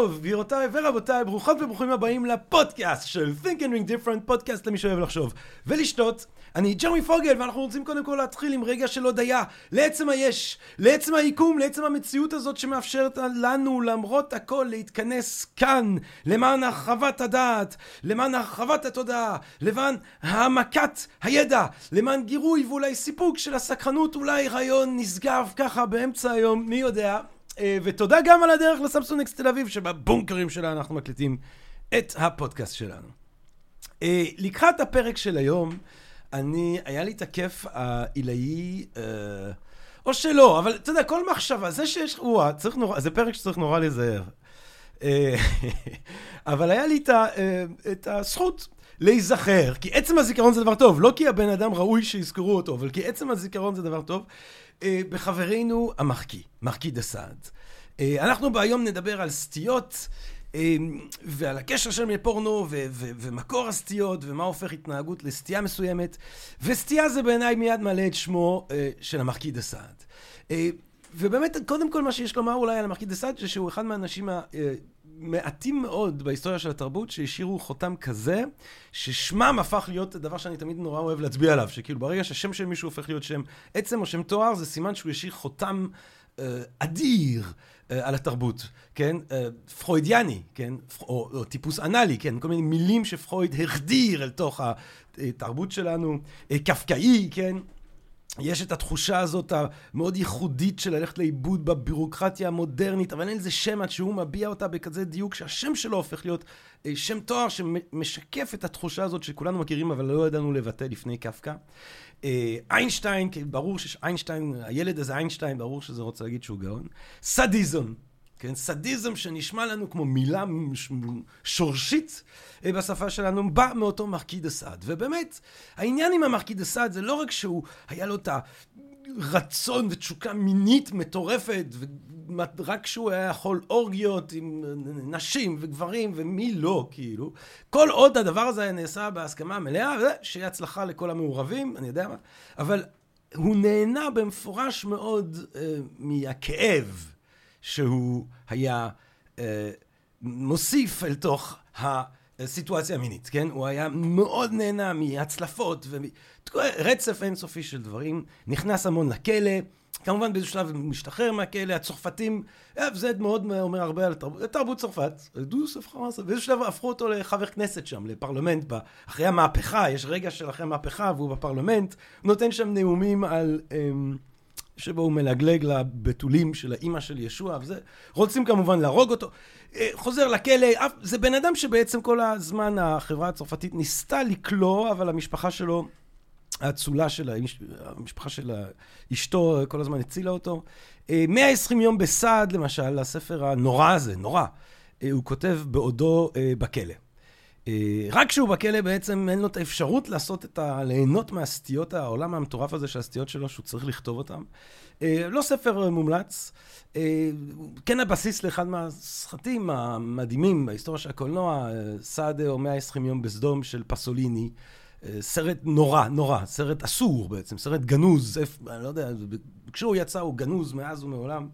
טוב, גבירותיי ורבותיי, ברוכות וברוכים הבאים לפודקאסט של Think and Ring Different, פודקאסט למי שאוהב לחשוב ולשתות. אני ג'רמי פוגל, ואנחנו רוצים קודם כל להתחיל עם רגע של הודיה לעצם היש, לעצם היקום, לעצם המציאות הזאת שמאפשרת לנו למרות הכל להתכנס כאן למען הרחבת הדעת, למען הרחבת התודעה, למען העמקת הידע, למען גירוי ואולי סיפוק של הסקרנות, אולי רעיון נשגב ככה באמצע היום, מי יודע. אה, ותודה גם על הדרך לסמסונקס תל אביב, שבבונקרים שלה אנחנו מקליטים את הפודקאסט שלנו. אה, לקראת הפרק של היום, אני, היה לי את הכיף העילאי, אה, או שלא, אבל אתה יודע, כל מחשבה, זה שיש, וואה, צריך נורא, זה פרק שצריך נורא להיזהר. אבל היה לי את, ה, את הזכות להיזכר, כי עצם הזיכרון זה דבר טוב, לא כי הבן אדם ראוי שיזכרו אותו, אבל כי עצם הזיכרון זה דבר טוב, אה, בחברנו המחקי, מחקי דה סעד. אה, אנחנו בהיום נדבר על סטיות. אמ, ועל הקשר שלהם לפורנו, ו- ו- ומקור הסטיות, ומה הופך התנהגות לסטייה מסוימת. וסטייה זה בעיניי מיד מעלה את שמו אה, של המחקי דה סעד. אה, ובאמת, קודם כל מה שיש לומר אולי על המחקי דה סעד, זה שהוא אחד מהאנשים המעטים אה, מאוד בהיסטוריה של התרבות שהשאירו חותם כזה, ששמם הפך להיות דבר שאני תמיד נורא אוהב להצביע עליו, שכאילו ברגע שהשם של מישהו הופך להיות שם עצם או שם תואר, זה סימן שהוא השאיר חותם אדיר. אה, על התרבות, כן? אה, פרוידיאני, כן? או, או טיפוס אנאלי, כן? כל מיני מילים שפרויד החדיר אל תוך התרבות שלנו. אה, קפקאי, כן? יש את התחושה הזאת המאוד ייחודית של ללכת לאיבוד בבירוקרטיה המודרנית, אבל אין לזה שם עד שהוא מביע אותה בכזה דיוק שהשם שלו הופך להיות שם תואר שמשקף את התחושה הזאת שכולנו מכירים אבל לא ידענו לבטא לפני קפקא. אה, איינשטיין, ברור שאיינשטיין, הילד הזה איינשטיין, ברור שזה רוצה להגיד שהוא גאון. סדיזם, כן? סדיזם שנשמע לנו כמו מילה שורשית אה, בשפה שלנו, בא מאותו מרקיד אסעד. ובאמת, העניין עם המרקיד אסעד זה לא רק שהוא, היה לו את הרצון ותשוקה מינית מטורפת, ורק כשהוא היה יכול אורגיות עם נשים וגברים ומי לא, כאילו. כל עוד הדבר הזה היה נעשה בהסכמה מלאה, שיהיה הצלחה לכל המעורבים, אני יודע מה, אבל הוא נהנה במפורש מאוד אה, מהכאב שהוא היה אה, מוסיף אל תוך הסיטואציה המינית, כן? הוא היה מאוד נהנה מהצלפות ורצף אינסופי של דברים, נכנס המון לכלא. כמובן באיזשהו שלב משתחרר מהכלא, הצרפתים, זה מאוד אומר הרבה על תרבות, תרבות צרפת, באיזשהו שלב הפכו אותו לחבר כנסת שם, לפרלמנט, אחרי המהפכה, יש רגע של אחרי המהפכה והוא בפרלמנט, נותן שם נאומים על... אמ, שבו הוא מלגלג לבתולים של האימא של ישוע, וזה, רוצים כמובן להרוג אותו. אה, חוזר לכלא, זה בן אדם שבעצם כל הזמן החברה הצרפתית ניסתה לקלוא, אבל המשפחה שלו האצולה של המשפחה של אשתו כל הזמן הצילה אותו. 120 אה, יום בסעד, למשל, הספר הנורא הזה, נורא, אה, הוא כותב בעודו בכלא. רק כשהוא בכלא בעצם אין לו את האפשרות לעשות את ה... ליהנות מהסטיות, העולם המטורף הזה של הסטיות שלו, שהוא צריך לכתוב אותם. לא ספר מומלץ, כן הבסיס לאחד מהסרטים המדהימים בהיסטוריה של הקולנוע, סעד או 120 יום בסדום של פסוליני. סרט נורא, נורא, סרט אסור בעצם, סרט גנוז, אני לא יודע, כשהוא יצא הוא גנוז מאז ומעולם.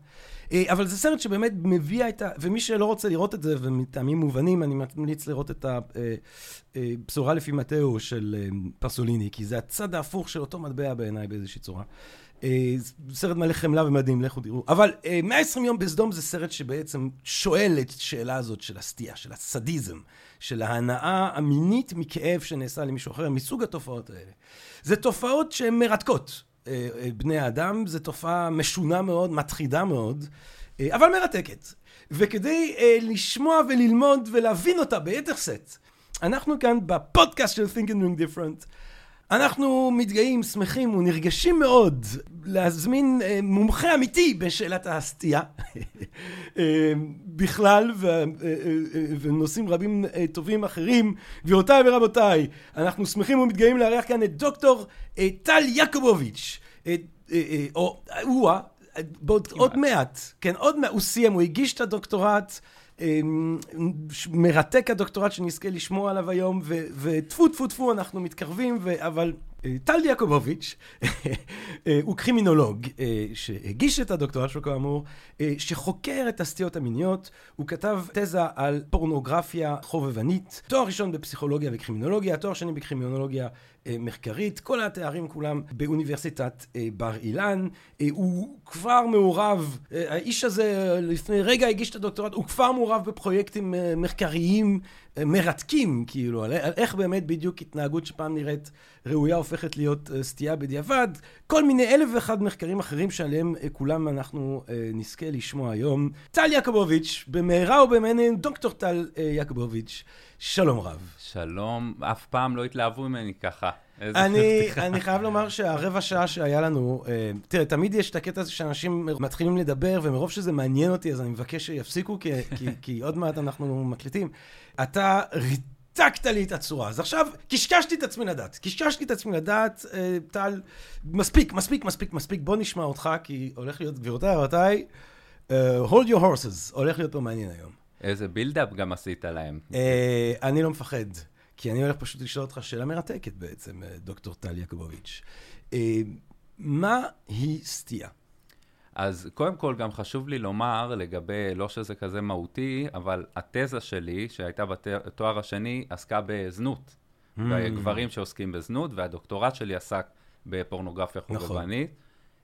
אה, אבל זה סרט שבאמת מביא את ה... ומי שלא רוצה לראות את זה, ומטעמים מובנים, אני ממליץ לראות את הבשורה אה, אה, לפי מתאו של פרסוליני, כי זה הצד ההפוך של אותו מטבע בעיניי באיזושהי צורה. סרט מלא חמלה ומדהים, לכו תראו. אבל 120 יום בסדום זה סרט שבעצם שואל את השאלה הזאת של הסטייה, של הסדיזם. של ההנאה המינית מכאב שנעשה למישהו אחר, מסוג התופעות האלה. זה תופעות שהן מרתקות. אה, אה, בני האדם, זו תופעה משונה מאוד, מטחידה מאוד, אה, אבל מרתקת. וכדי לשמוע וללמוד ולהבין אותה ביתר שאת, אנחנו כאן בפודקאסט של Think and Doing Different, אנחנו מתגאים, שמחים ונרגשים מאוד להזמין אה, מומחה אמיתי בשאלת הסטייה. אה, בכלל ו, אה, ונושאים רבים טובים אחרים. גבירותיי ורבותיי, אנחנו שמחים ומתגאים לארח כאן את דוקטור טל יעקובוביץ', או הוא, עוד מעט, כן, עוד מעט, הוא סיים, הוא הגיש את הדוקטורט מרתק הדוקטורט שנזכה לשמוע עליו היום, וטפו טפו טפו אנחנו מתקרבים, אבל טל יעקובוביץ' הוא קרימינולוג שהגיש את הדוקטורט שלו כאמור, שחוקר את הסטיות המיניות, הוא כתב תזה על פורנוגרפיה חובבנית, תואר ראשון בפסיכולוגיה וקרימינולוגיה, תואר שני בקרימינולוגיה מחקרית, כל התארים כולם באוניברסיטת בר אילן, הוא כבר מעורב, האיש הזה לפני רגע הגיש את הדוקטורט, הוא כבר מעורב בפרויקטים מחקריים מרתקים, כאילו, על איך באמת בדיוק התנהגות שפעם נראית ראויה הופכת להיות סטייה בדיעבד, כל מיני אלף ואחד מחקרים אחרים שעליהם כולם אנחנו נזכה לשמוע היום. טל יעקובוביץ', במהרה ובמעניין דוקטור טל יעקובוביץ', שלום רב. שלום, אף פעם לא התלהבו ממני ככה. אני, אני חייב לומר שהרבע שעה שהיה לנו, תראה, תמיד יש את הקטע הזה שאנשים מתחילים לדבר, ומרוב שזה מעניין אותי, אז אני מבקש שיפסיקו, כי, כי, כי עוד מעט אנחנו מקליטים. אתה ריתקת לי את הצורה. אז עכשיו קשקשתי את עצמי לדעת. קשקשתי את עצמי לדעת, טל, מספיק, מספיק, מספיק, מספיק. בוא נשמע אותך, כי הולך להיות, גבירותיי, רבותיי, uh, hold your horses, הולך להיות פה מעניין היום. איזה בילדאפ גם עשית להם. אני לא מפחד, כי אני הולך פשוט לשאול אותך שאלה מרתקת בעצם, דוקטור טל יעקובוביץ'. Uh, מה היא סטייה? אז קודם כל גם חשוב לי לומר לגבי, לא שזה כזה מהותי, אבל התזה שלי, שהייתה בתואר השני, עסקה בזנות. Mm. בגברים שעוסקים בזנות, והדוקטורט שלי עסק בפורנוגרפיה חובבנית.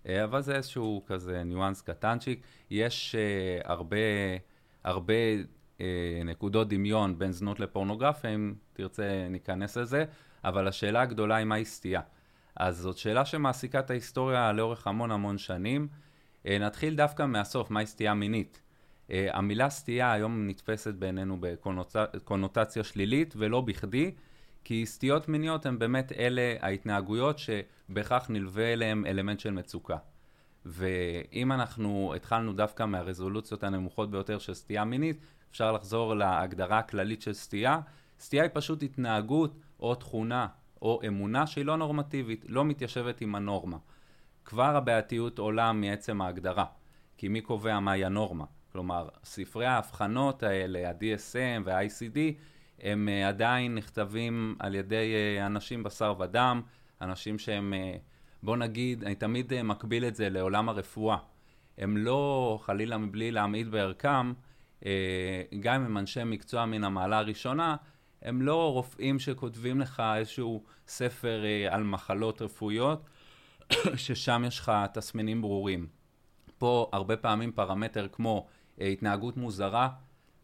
נכון. אבל זה איזשהו כזה ניואנס קטנצ'יק. יש uh, הרבה, הרבה נקודות דמיון בין זנות לפורנוגרפיה, אם תרצה ניכנס לזה, אבל השאלה הגדולה היא מהי סטייה. אז זאת שאלה שמעסיקה את ההיסטוריה לאורך המון המון שנים. נתחיל דווקא מהסוף, מהי סטייה מינית. המילה סטייה היום נתפסת בעינינו בקונוטציה שלילית, ולא בכדי, כי סטיות מיניות הן באמת אלה ההתנהגויות שבהכרח נלווה אליהן אלמנט של מצוקה. ואם אנחנו התחלנו דווקא מהרזולוציות הנמוכות ביותר של סטייה מינית, אפשר לחזור להגדרה הכללית של סטייה. סטייה היא פשוט התנהגות או תכונה או אמונה שהיא לא נורמטיבית, לא מתיישבת עם הנורמה. כבר הבעייתיות עולה מעצם ההגדרה, כי מי קובע מהי הנורמה? כלומר, ספרי ההבחנות האלה, ה-DSM וה-ICD, הם uh, עדיין נכתבים על ידי uh, אנשים בשר ודם, אנשים שהם, uh, בוא נגיד, אני תמיד מקביל את זה לעולם הרפואה. הם לא, חלילה מבלי להמעיט בערכם, גם אם הם אנשי מקצוע מן המעלה הראשונה, הם לא רופאים שכותבים לך איזשהו ספר uh, על מחלות רפואיות, ששם יש לך תסמינים ברורים. פה הרבה פעמים פרמטר כמו אה, התנהגות מוזרה,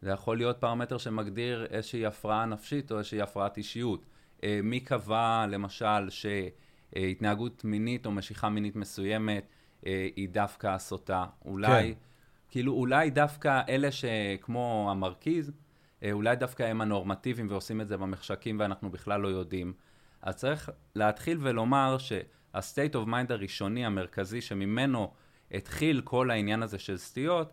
זה יכול להיות פרמטר שמגדיר איזושהי הפרעה נפשית או איזושהי הפרעת אישיות. אה, מי קבע למשל שהתנהגות מינית או משיכה מינית מסוימת אה, היא דווקא הסוטה? אולי, כן. כאילו אולי דווקא אלה שכמו המרכיז, אה, אולי דווקא הם הנורמטיביים ועושים את זה במחשכים ואנחנו בכלל לא יודעים. אז צריך להתחיל ולומר ש... ה-state of mind הראשוני, המרכזי, שממנו התחיל כל העניין הזה של סטיות,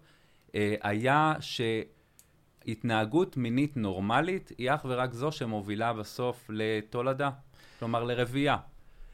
אה, היה שהתנהגות מינית נורמלית היא אך ורק זו שמובילה בסוף לתולדה, כלומר לרבייה.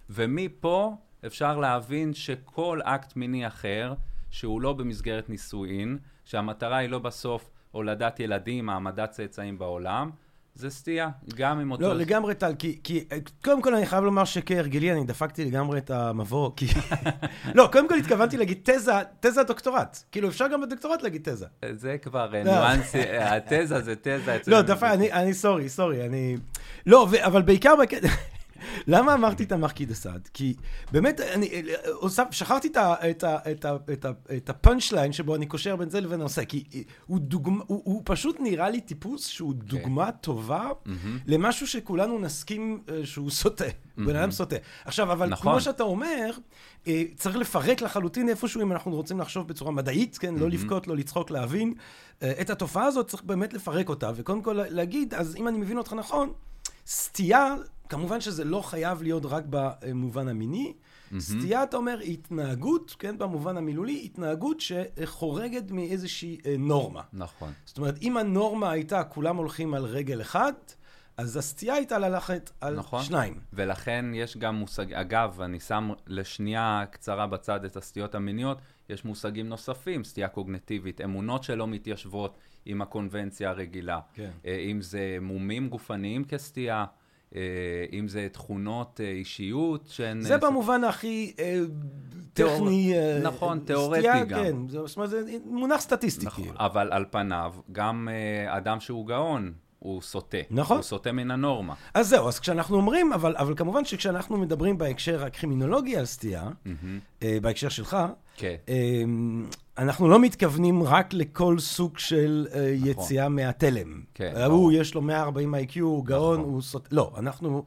ומפה אפשר להבין שכל אקט מיני אחר, שהוא לא במסגרת נישואין, שהמטרה היא לא בסוף הולדת ילדים, העמדת צאצאים בעולם, זה סטייה, גם עם אותו... לא, לגמרי טל, כי, כי קודם כל אני חייב לומר שכהרגלי אני דפקתי לגמרי את המבוא, כי... לא, קודם כל התכוונתי להגיד תזה, תזה דוקטורט. כאילו, אפשר גם בדוקטורט להגיד תזה. זה כבר לא. ניואנסי, התזה זה תזה. לא, דווקא, אני, sorry, sorry, אני... לא, אבל בעיקר. למה אמרתי את המרקיז דה סאד? כי באמת, אני שכחתי את ה punch line שבו אני קושר בין זה לבין הנושא, כי הוא, דוגמה, הוא, הוא פשוט נראה לי טיפוס שהוא okay. אוקיי. דוגמה טובה mm-hmm. למשהו שכולנו נסכים uh, שהוא סוטה, mm-hmm. בן אדם סוטה. עכשיו, אבל נכון. כמו שאתה אומר, uh, צריך לפרק לחלוטין איפשהו, אם אנחנו רוצים לחשוב בצורה מדעית, כן? Mm-hmm. לא לבכות, לא לצחוק, להבין. Uh, את התופעה הזאת צריך באמת לפרק אותה, וקודם כל להגיד, אז אם אני מבין אותך נכון, סטייה כמובן שזה לא חייב להיות רק במובן המיני. Mm-hmm. סטייה, אתה אומר, התנהגות, כן, במובן המילולי, התנהגות שחורגת מאיזושהי אה, נורמה. נכון. זאת אומרת, אם הנורמה הייתה, כולם הולכים על רגל אחת, אז הסטייה הייתה ללכת על נכון. שניים. ולכן יש גם מושג, אגב, אני שם לשנייה קצרה בצד את הסטיות המיניות, יש מושגים נוספים, סטייה קוגנטיבית, אמונות שלא מתיישבות עם הקונבנציה הרגילה. כן. אה, אם זה מומים גופניים כסטייה, אם זה תכונות אה, אישיות שהן... זה אה, במובן הכי אה, תיאור- טכני. אה, נכון, תיאורטי גם. כן, זה- זאת אומרת, זה מונח סטטיסטי. נכון, כאילו. אבל על פניו, גם אה, אדם שהוא גאון, הוא סוטה. נכון. הוא סוטה מן הנורמה. אז זהו, אז כשאנחנו אומרים, אבל, אבל כמובן שכשאנחנו מדברים בהקשר הקרימינולוגי על סטייה, מהמם. אה, בהקשר שלך, כן. אה, אנחנו לא מתכוונים רק לכל סוג של אה, יציאה מהתלם. כן, אה. הוא, יש לו 140 IQ, הוא גאון, נכון. הוא סוט... לא, אנחנו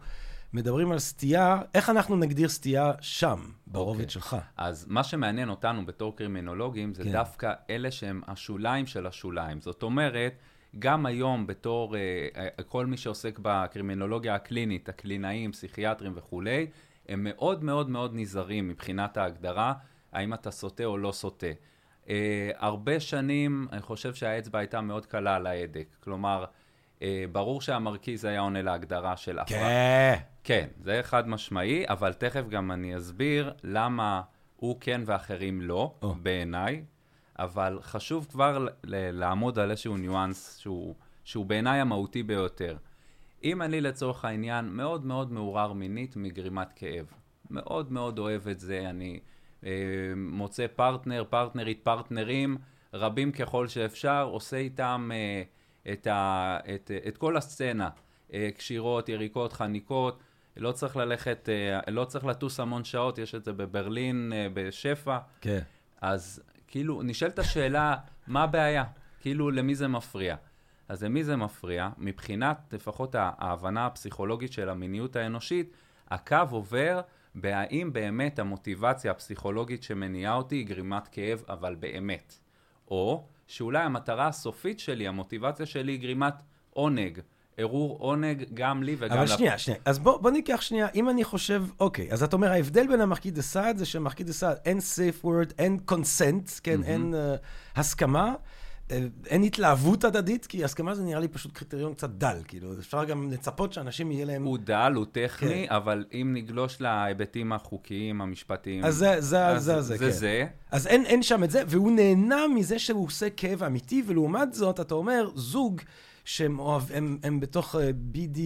מדברים על סטייה, איך אנחנו נגדיר סטייה שם, ברובד אוקיי. שלך? אז מה שמעניין אותנו בתור קרימינולוגים, זה כן. דווקא אלה שהם השוליים של השוליים. זאת אומרת, גם היום בתור אה, כל מי שעוסק בקרימינולוגיה הקלינית, הקלינאים, פסיכיאטרים וכולי, הם מאוד מאוד מאוד נזהרים מבחינת ההגדרה, האם אתה סוטה או לא סוטה. אה, הרבה שנים, אני חושב שהאצבע הייתה מאוד קלה על ההדק. כלומר, אה, ברור שהמרכיז היה עונה להגדרה של הפרעה. כן. כן, זה חד משמעי, אבל תכף גם אני אסביר למה הוא כן ואחרים לא, או. בעיניי, אבל חשוב כבר לעמוד על איזשהו ניואנס שהוא, שהוא בעיניי המהותי ביותר. אם אני לצורך העניין מאוד מאוד מעורר מינית מגרימת כאב, מאוד מאוד אוהב את זה, אני אה, מוצא פרטנר, פרטנרית, פרטנרים, רבים ככל שאפשר, עושה איתם אה, את, ה, את, את כל הסצנה, אה, קשירות, יריקות, חניקות, לא צריך ללכת, אה, לא צריך לטוס המון שעות, יש את זה בברלין, אה, בשפע, כן. אז כאילו, נשאלת השאלה, מה הבעיה? כאילו, למי זה מפריע? אז למי זה מפריע? מבחינת לפחות ההבנה הפסיכולוגית של המיניות האנושית, הקו עובר בהאם באמת המוטיבציה הפסיכולוגית שמניעה אותי היא גרימת כאב, אבל באמת. או שאולי המטרה הסופית שלי, המוטיבציה שלי היא גרימת עונג. ערעור עונג גם לי וגם... אבל לפ- שנייה, שנייה. אז בוא, בוא ניקח שנייה, אם אני חושב, אוקיי, אז אתה אומר, ההבדל בין המרקיד דה סעד זה שמרקיד דה סעד אין safe word, אין consent, כן, אין uh, הסכמה, uh, אין התלהבות הדדית, כי הסכמה זה נראה לי פשוט קריטריון קצת דל, כאילו, אפשר גם לצפות שאנשים יהיה להם... הוא דל, הוא טכני, כן. אבל אם נגלוש להיבטים החוקיים, המשפטיים... אז זה, זה, אז זה, זה, זה כן. זה. אז אין, אין שם את זה, והוא נהנה מזה שהוא עושה כאב אמיתי, ולעומת זאת, אתה אומר, זוג שהם אוהב, הם, הם בתוך uh, BD,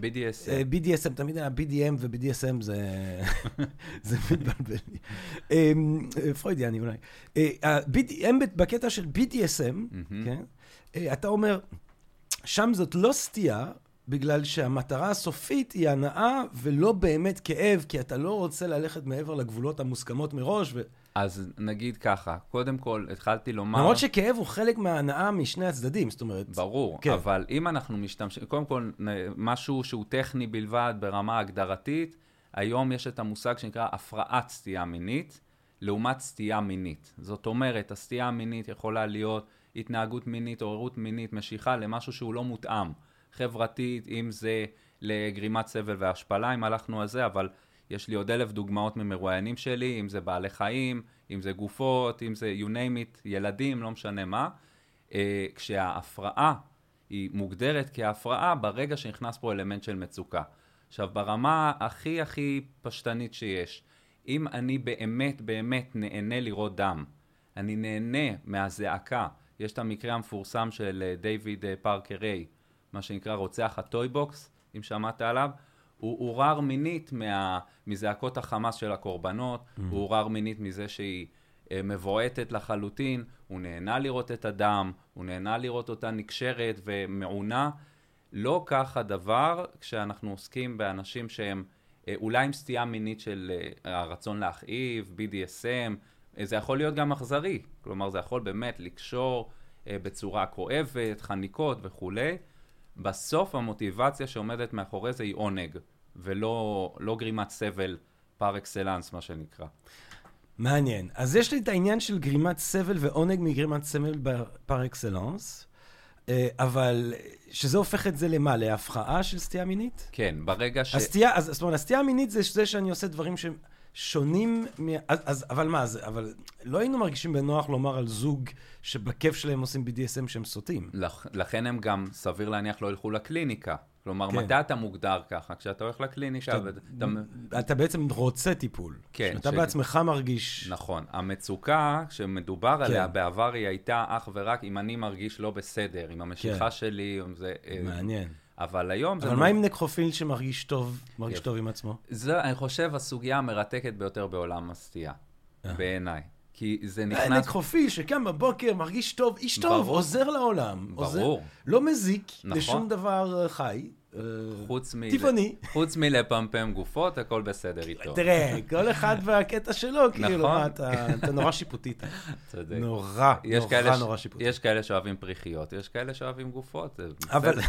BDSM. אה, BDSM, תמיד היה BDM ו-BDSM זה... זה מתבלבל לי. אה, פרוידיאני אולי. אה, ה-BD הם בקטע של BDSM, כן? אה, אתה אומר, שם זאת לא סטייה, בגלל שהמטרה הסופית היא הנאה ולא באמת כאב, כי אתה לא רוצה ללכת מעבר לגבולות המוסכמות מראש, ו... אז נגיד ככה, קודם כל התחלתי לומר... למרות שכאב הוא חלק מההנאה משני הצדדים, זאת אומרת... ברור, כן. אבל אם אנחנו משתמשים, קודם כל, משהו שהוא טכני בלבד ברמה הגדרתית, היום יש את המושג שנקרא הפרעת סטייה מינית, לעומת סטייה מינית. זאת אומרת, הסטייה המינית יכולה להיות התנהגות מינית, עוררות מינית, משיכה למשהו שהוא לא מותאם. חברתית, אם זה לגרימת סבל והשפלה, אם הלכנו על זה, אבל יש לי עוד אלף דוגמאות ממרואיינים שלי, אם זה בעלי חיים, אם זה גופות, אם זה you name it, ילדים, לא משנה מה. אה, כשההפרעה היא מוגדרת כהפרעה ברגע שנכנס פה אלמנט של מצוקה. עכשיו, ברמה הכי הכי פשטנית שיש, אם אני באמת באמת נהנה לראות דם, אני נהנה מהזעקה, יש את המקרה המפורסם של דיוויד פארקר ריי, מה שנקרא רוצח ה toy box, אם שמעת עליו, הוא עורר מינית מה, מזעקות החמס של הקורבנות, mm-hmm. הוא עורר מינית מזה שהיא אה, מבועתת לחלוטין, הוא נהנה לראות את הדם, הוא נהנה לראות אותה נקשרת ומעונה. לא כך הדבר כשאנחנו עוסקים באנשים שהם אה, אולי עם סטייה מינית של אה, הרצון להכאיב, BDSM, אה, זה יכול להיות גם אכזרי, כלומר זה יכול באמת לקשור אה, בצורה כואבת, חניקות וכולי. בסוף המוטיבציה שעומדת מאחורי זה היא עונג, ולא לא גרימת סבל פר אקסלנס, מה שנקרא. מעניין. אז יש לי את העניין של גרימת סבל ועונג מגרימת סבל פר אקסלנס, אה, אבל שזה הופך את זה למה? להפרעה של סטייה מינית? כן, ברגע ש... הסטייה, אז זאת אומרת, הסטייה המינית זה זה שאני עושה דברים ש... שונים מ... אז, אז, אבל מה, אז, אבל לא היינו מרגישים בנוח לומר על זוג שבכיף שלהם עושים BDSM שהם סוטים. לכ- לכן הם גם, סביר להניח, לא ילכו לקליניקה. כלומר, כן. מתי אתה מוגדר ככה? כשאתה הולך לקליניקה ואתה... אתה בעצם רוצה טיפול. כן, שאתה ש- בעצמך מרגיש... נכון. המצוקה שמדובר עליה כן. בעבר היא הייתה אך ורק אם אני מרגיש לא בסדר, עם המשיכה כן. שלי, עם זה... אה, מעניין. אבל היום זה... אבל מה עם נקרופיל שמרגיש טוב, מרגיש. טוב עם עצמו? זה, אני חושב, הסוגיה המרתקת ביותר בעולם הסטייה, אה. בעיניי. כי זה אה, נכנס... נקרופיל שקם בבוקר, מרגיש טוב, איש טוב, ברור. עוזר לעולם. עוזר- ברור. לא מזיק נכון. לשום דבר חי. אה, חוץ מ... טבעוני. חוץ מלפמפם גופות, הכל בסדר איתו. תראה, כל אחד והקטע שלו, כאילו, נכון. מה, אתה נורא שיפוטי. אתה. צודק. נורא, יש נורא נורא שיפוטי. יש כאלה שאוהבים פריחיות, יש כאלה שאוהבים גופות, זה אבל...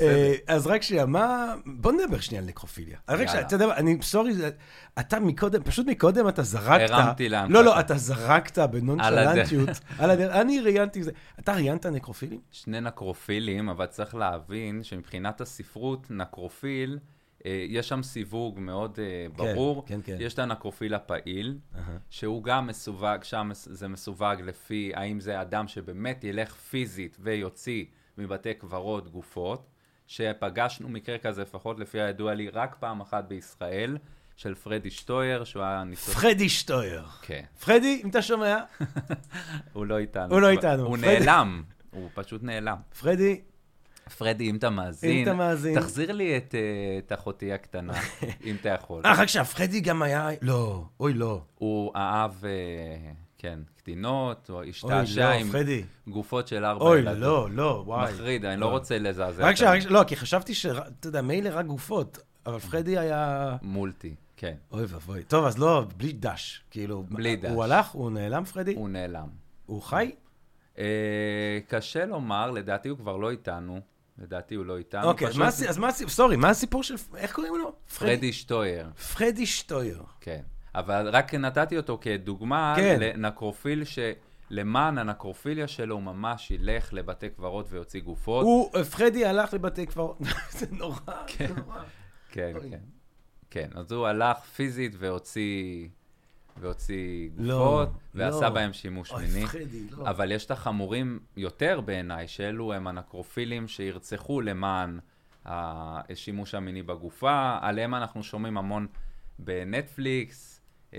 אה, אז רק שנייה, מה... בוא נדבר שנייה על נקרופיליה. רק יאללה. שנייה, אתה יודע אני, סורי, אתה מקודם, פשוט מקודם אתה זרקת... הרמתי להנחתה. לא, לא, אתה זרקת בנונשלנטיות. על הדרך. אני ראיינתי זה. אתה ראיינת נקרופילים? שני נקרופילים, אבל צריך להבין שמבחינת הספרות, נקרופיל, אה, יש שם סיווג מאוד אה, ברור. כן, כן. יש את הנקרופיל הפעיל, שהוא גם מסווג, שם זה מסווג לפי האם זה אדם שבאמת ילך פיזית ויוציא מבתי קברות גופות, שפגשנו מקרה כזה, לפחות לפי הידוע לי, רק פעם אחת בישראל, של פרדי שטויר, שהוא היה ניצול... פרדי שטויר. כן. פרדי, אם אתה שומע, הוא לא איתנו. הוא לא איתנו. הוא נעלם. הוא פשוט נעלם. פרדי, פרדי, אם אתה מאזין, אם אתה מאזין. תחזיר לי את, אה, את אחותי הקטנה, אם אתה יכול. אה, רק שנייה, פרדי גם היה... לא, אוי, לא. הוא אהב, אה, כן, קטינות, או אוי, השתעשע לא, עם פרדי. גופות של ארבע אוי, ילדות. לא, לא, וואי. מחריד, אני לא. לא רוצה לזעזע. רק שנייה, לא, כי חשבתי ש... אתה יודע, מילא רק גופות, אבל פרדי היה... מולטי, כן. אוי ואבוי. טוב, אז לא, בלי דש. כאילו, בלי דש. הוא הלך? הוא נעלם, פרדי? הוא נעלם. הוא חי? אה, קשה לומר, לדעתי הוא כבר לא איתנו. לדעתי הוא לא איתנו. אוקיי, פשוט אז מה הסיפור? סורי, מה הסיפור של... איך קוראים לו? פרדי שטויר, פרדי שטויר. כן. אבל רק נתתי אותו כדוגמה כן. לנקרופיל שלמען הנקרופיליה שלו הוא ממש ילך לבתי קברות ויוציא גופות. הוא, פרדי הלך לבתי קברות. זה נורא, זה נורא. כן, אוי. כן. כן, אז הוא הלך פיזית והוציא, והוציא לא, גופות, לא. ועשה בהם שימוש אוי, מיני. פרדי, לא. אבל יש את החמורים יותר בעיניי, שאלו הם הנקרופילים שירצחו למען השימוש המיני בגופה, עליהם אנחנו שומעים המון בנטפליקס, אה,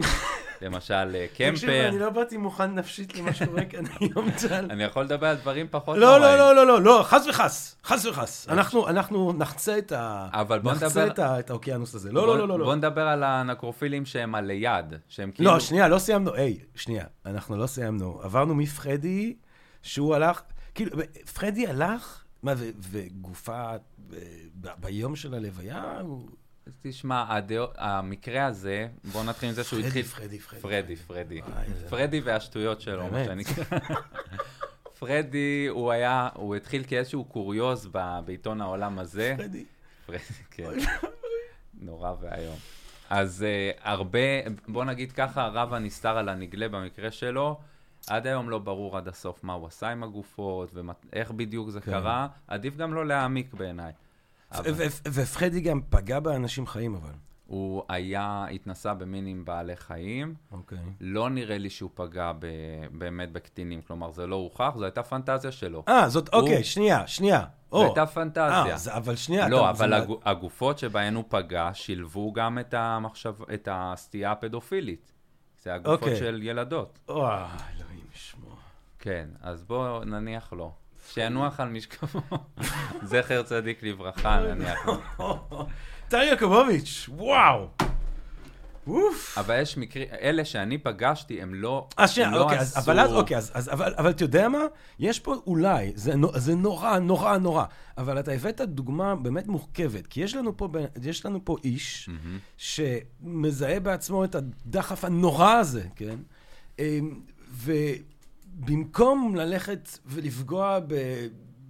למשל אה, תקשיב, קמפר. אני לא באתי מוכן נפשית למה שקורה כאן היום, צה"ל. אני יכול לדבר על דברים פחות לא, נוראים. לא, לא, לא, לא, לא, חס וחס, חס וחס. אנחנו, אנחנו נחצה את ה... אבל בוא נחצה נדבר- את ה- את האוקיינוס הזה. לא, בוא- לא, לא, לא, בוא לא. נדבר על הנקרופילים שהם על ליד, שהם כאילו... לא, שנייה, לא סיימנו. היי, שנייה, אנחנו לא סיימנו. עברנו מפרדי, שהוא הלך, כאילו, פרדי הלך, מה, וגופה אה, ביום של הלוויה? הוא- תשמע, המקרה הזה, בוא נתחיל עם זה שהוא התחיל... פרדי, פרדי. פרדי, פרדי. פרדי והשטויות שלו, מה. שנקרא. פרדי, הוא היה, הוא התחיל כאיזשהו קוריוז בעיתון העולם הזה. פרדי. פרדי, כן. נורא ואיום. אז uh, הרבה, בוא נגיד ככה, הרב הנסתר על הנגלה במקרה שלו, עד היום לא ברור עד הסוף מה הוא עשה עם הגופות, ואיך בדיוק זה כן. קרה, עדיף גם לא להעמיק בעיניי. ופרדי גם פגע באנשים חיים, אבל. הוא היה, התנסה במין עם בעלי חיים, אוקיי. לא נראה לי שהוא פגע ב, באמת בקטינים, כלומר זה לא הוכח, זו הייתה פנטזיה שלו. אה, זאת, הוא- אוקיי, שנייה, שנייה. זו. הייתה פנטזיה. אה, זה- אבל שנייה. לא, אתה- אבל זה- הגו, הגופות שבהן הוא פגע שילבו גם את, המחשב, את הסטייה הפדופילית. זה הגופות אוקיי. של ילדות. וואי, אלוהים ישמור. כן, אז בואו נניח לו. שינוח על משכבו. זכר צדיק לברכה, נניח. טל יעקובוביץ', וואו. אוף. אבל יש מקרים, אלה שאני פגשתי, הם לא, אז שנייה, לא אוקיי, אז. אבל אוקיי, אז, אז, אבל, אבל אתה יודע מה? יש פה אולי, זה, זה נורא, נורא, נורא, אבל אתה הבאת דוגמה באמת מורכבת, כי יש לנו פה, יש לנו פה איש מהמם. שמזהה בעצמו את הדחף הנורא הזה, כן? אמ, ובמקום ללכת ולפגוע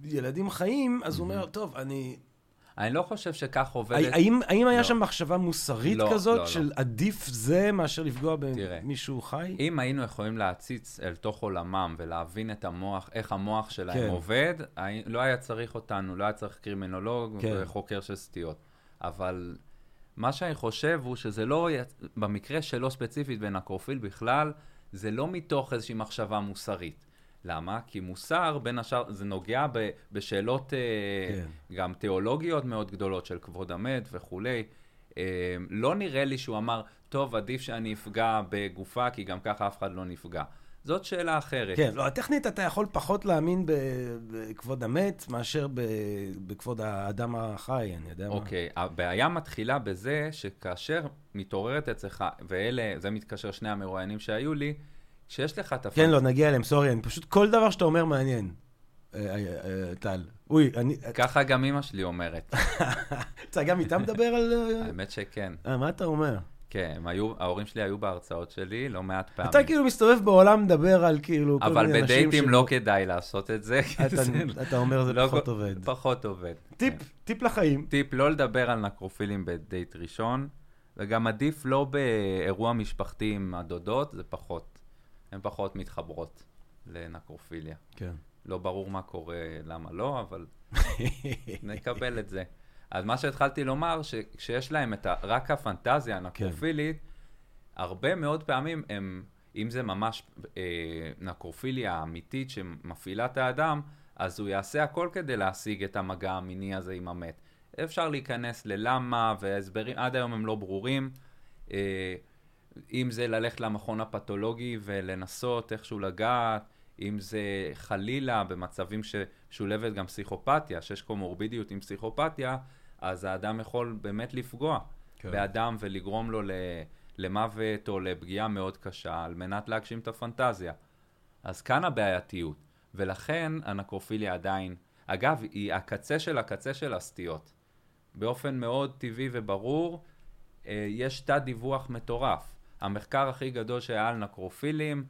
בילדים חיים, אז הוא אומר, טוב, אני... אני לא חושב שכך עובדת... האם, האם היה לא. שם מחשבה מוסרית לא, כזאת, לא, לא. של עדיף זה מאשר לפגוע. במישהו חי? אם היינו יכולים להציץ אל תוך עולמם ולהבין את המוח, איך המוח שלהם כן. עובד, לא היה צריך אותנו, לא היה צריך קרימינולוג כן. וחוקר של סטיות. אבל מה שאני חושב הוא שזה לא, במקרה שלו ספציפית בנקרופיל בכלל, זה לא מתוך איזושהי מחשבה מוסרית. למה? כי מוסר, בין השאר, זה נוגע ב, בשאלות אה, כן. גם תיאולוגיות מאוד גדולות של כבוד המת וכולי. אה, לא נראה לי שהוא אמר, טוב, עדיף שאני אפגע בגופה, כי גם ככה אף אחד לא נפגע. זאת שאלה אחרת. כן, לא, טכנית אתה יכול פחות להאמין בכבוד המת מאשר בכבוד האדם החי, אני יודע מה. אוקיי, הבעיה מתחילה בזה שכאשר מתעוררת אצלך, ואלה, זה מתקשר שני המרואיינים שהיו לי, שיש לך את הפנטזיה... כן, לא, נגיע אליהם, סורי, אני פשוט, כל דבר שאתה אומר מעניין. אה, אה, אה, טל. אוי, אני... ככה גם אמא שלי אומרת. אתה גם איתה מדבר על... האמת שכן. מה אתה אומר? כן, הם היו, ההורים שלי היו בהרצאות שלי לא מעט פעמים. אתה כאילו מסתובב בעולם, מדבר על כאילו כל מיני אנשים אבל בדייטים לא כדאי לעשות את זה. אתה אומר זה לא פחות עובד. פחות עובד. טיפ, כן. טיפ לחיים. טיפ, לא לדבר על נקרופילים בדייט ראשון, וגם עדיף לא באירוע משפחתי עם הדודות, זה פחות. הן פחות מתחברות לנקרופיליה. כן. לא ברור מה קורה, למה לא, אבל נקבל את זה. אז מה שהתחלתי לומר, שכשיש להם את ה, רק הפנטזיה הנקרופילית, כן. הרבה מאוד פעמים הם, אם זה ממש אה, נקרופיליה אמיתית שמפעילה את האדם, אז הוא יעשה הכל כדי להשיג את המגע המיני הזה עם המת. אפשר להיכנס ללמה, והסברים עד היום הם לא ברורים. אה, אם זה ללכת למכון הפתולוגי ולנסות איכשהו לגעת, אם זה חלילה במצבים ששולבת גם פסיכופתיה, שיש קומורבידיות עם פסיכופתיה, אז האדם יכול באמת לפגוע כן. באדם ולגרום לו למוות או לפגיעה מאוד קשה על מנת להגשים את הפנטזיה. אז כאן הבעייתיות, ולכן הנקרופיליה עדיין, אגב, היא הקצה של הקצה של הסטיות. באופן מאוד טבעי וברור, אה, יש תת דיווח מטורף. המחקר הכי גדול שהיה על נקרופילים,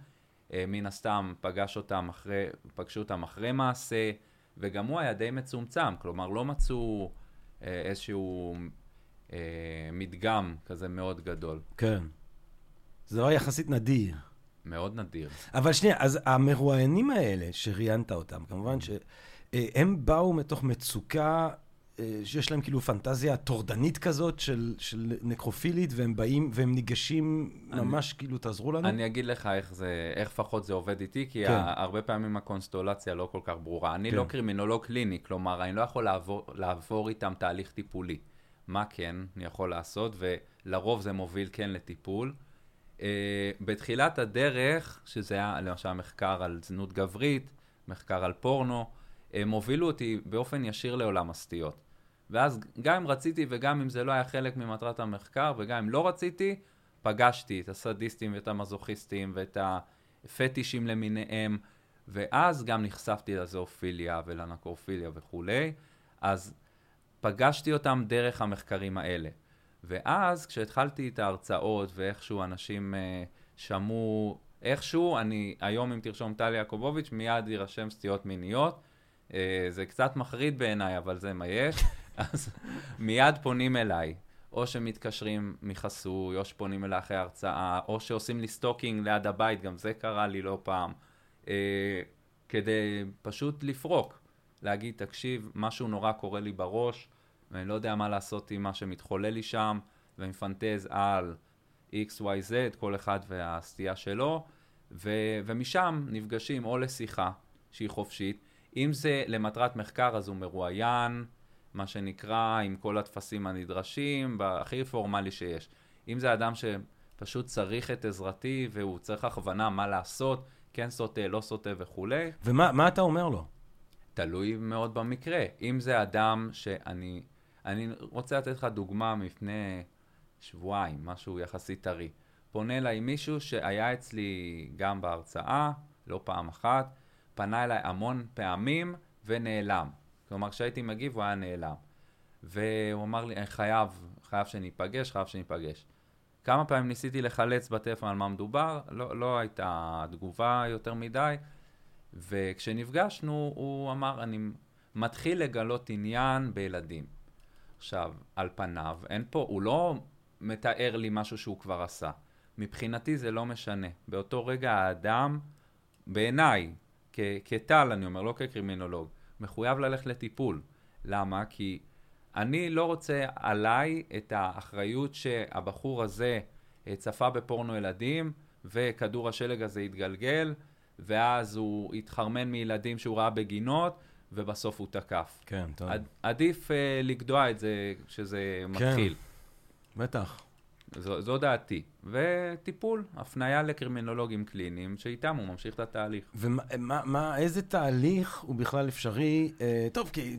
אה, מן הסתם פגש אותם אחרי, פגשו אותם אחרי מעשה, וגם הוא היה די מצומצם, כלומר לא מצאו איזשהו אה, מדגם כזה מאוד גדול. כן. זה לא יחסית נדיר. מאוד נדיר. אבל שנייה, אז המרואיינים האלה שראיינת אותם, כמובן שהם באו מתוך מצוקה אה, שיש להם כאילו פנטזיה טורדנית כזאת של, של נקרופילית, והם באים והם ניגשים אני, ממש כאילו, תעזרו לנו. אני אגיד לך איך זה, איך לפחות זה עובד איתי, כי כן. הרבה פעמים הקונסטולציה לא כל כך ברורה. אני כן. לא קרימינולוג קליני, כלומר, אני לא יכול לעבור, לעבור איתם תהליך טיפולי. מה כן אני יכול לעשות, ולרוב זה מוביל כן לטיפול. Uh, בתחילת הדרך, שזה היה למשל מחקר על זנות גברית, מחקר על פורנו, הם הובילו אותי באופן ישיר לעולם הסטיות. ואז גם אם רציתי וגם אם זה לא היה חלק ממטרת המחקר, וגם אם לא רציתי, פגשתי את הסדיסטים ואת המזוכיסטים ואת הפטישים למיניהם, ואז גם נחשפתי לזואופיליה ולנקרופיליה וכולי, אז פגשתי אותם דרך המחקרים האלה. ואז כשהתחלתי את ההרצאות ואיכשהו אנשים uh, שמעו, איכשהו, אני היום אם תרשום טלי יעקובוביץ' מיד יירשם סטיות מיניות. Uh, זה קצת מחריד בעיניי, אבל זה מה יש. אז מיד פונים אליי. או שמתקשרים מחסוי, או שפונים אליי אחרי הרצאה, או שעושים לי stalking ליד הבית, גם זה קרה לי לא פעם, אה, כדי פשוט לפרוק, להגיד, תקשיב, משהו נורא קורה לי בראש, ואני לא יודע מה לעשות עם מה שמתחולל לי שם, ומפנטז על XYZ, כל אחד והסטייה שלו, ו- ומשם נפגשים או לשיחה שהיא חופשית, אם זה למטרת מחקר אז הוא מרואיין, מה שנקרא, עם כל הטפסים הנדרשים, הכי פורמלי שיש. אם זה אדם שפשוט צריך את עזרתי והוא צריך הכוונה מה לעשות, כן סוטה, לא סוטה וכולי. ומה אתה אומר לו? תלוי מאוד במקרה. אם זה אדם שאני... אני רוצה לתת לך דוגמה מלפני שבועיים, משהו יחסית טרי. פונה אליי מישהו שהיה אצלי גם בהרצאה, לא פעם אחת, פנה אליי המון פעמים ונעלם. כלומר, כשהייתי מגיב הוא היה נעלם. והוא אמר לי, חייב, חייב שניפגש, חייב שניפגש. כמה פעמים ניסיתי לחלץ בטלפון על מה מדובר, לא, לא הייתה תגובה יותר מדי, וכשנפגשנו הוא אמר, אני מתחיל לגלות עניין בילדים. עכשיו, על פניו, אין פה, הוא לא מתאר לי משהו שהוא כבר עשה. מבחינתי זה לא משנה. באותו רגע האדם, בעיניי, כטל אני אומר, לא כקרימינולוג, מחויב ללכת לטיפול. למה? כי אני לא רוצה עליי את האחריות שהבחור הזה אה, צפה בפורנו ילדים, וכדור השלג הזה יתגלגל, ואז הוא יתחרמן מילדים שהוא ראה בגינות, ובסוף הוא תקף. כן, טוב. עד, עדיף uh, לגדוע את זה כשזה כן. מתחיל. בטח. זו, זו דעתי. וטיפול, הפניה לקרימינולוגים קליניים, שאיתם הוא ממשיך את התהליך. ומה, מה, איזה תהליך הוא בכלל אפשרי, אה, טוב, כי,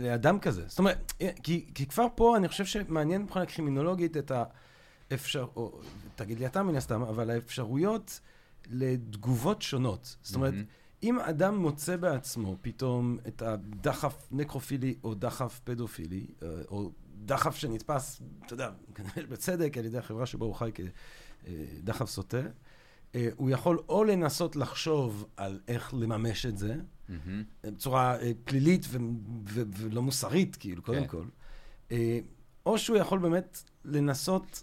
לאדם כזה. זאת אומרת, אה, כי, כי כבר פה אני חושב שמעניין מבחינה קרימינולוגית את האפשר, או תגיד לי אתה מן הסתם, אבל האפשרויות לתגובות שונות. זאת אומרת, מהמם. אם אדם מוצא בעצמו פתאום את הדחף נקרופילי או דחף פדופילי, אה, או דחף שנתפס, אתה יודע, כנראה בצדק על ידי החברה שבה הוא חי כדחף סוטה, אה, הוא יכול או לנסות לחשוב על איך לממש את זה, מהמם. בצורה אה, פלילית ו- ו- ולא מוסרית, כאילו, קודם כן. כל. אה, או שהוא יכול באמת לנסות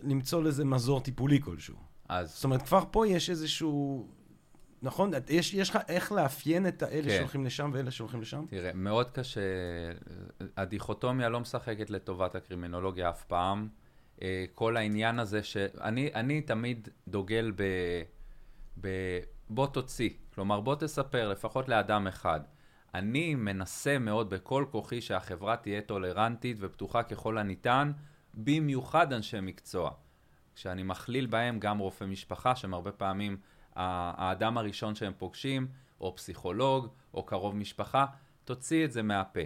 למצוא לזה מזור טיפולי כלשהו. אז זאת אומרת, כבר פה יש איזשהו... נכון? יש, יש לך איך לאפיין את האלה כן. שהולכים לשם ואלה שהולכים לשם? תראה, מאוד קשה, הדיכוטומיה לא משחקת לטובת הקרימינולוגיה אף פעם. אה, כל העניין הזה שאני אני תמיד דוגל ב, ב... בוא תוציא, כלומר בוא תספר לפחות לאדם אחד. אני מנסה מאוד בכל כוחי שהחברה תהיה טולרנטית ופתוחה ככל הניתן, במיוחד אנשי מקצוע. כשאני מכליל בהם גם רופא משפחה, שהם הרבה פעמים האדם הראשון שהם פוגשים, או פסיכולוג, או קרוב משפחה, תוציא את זה מהפה.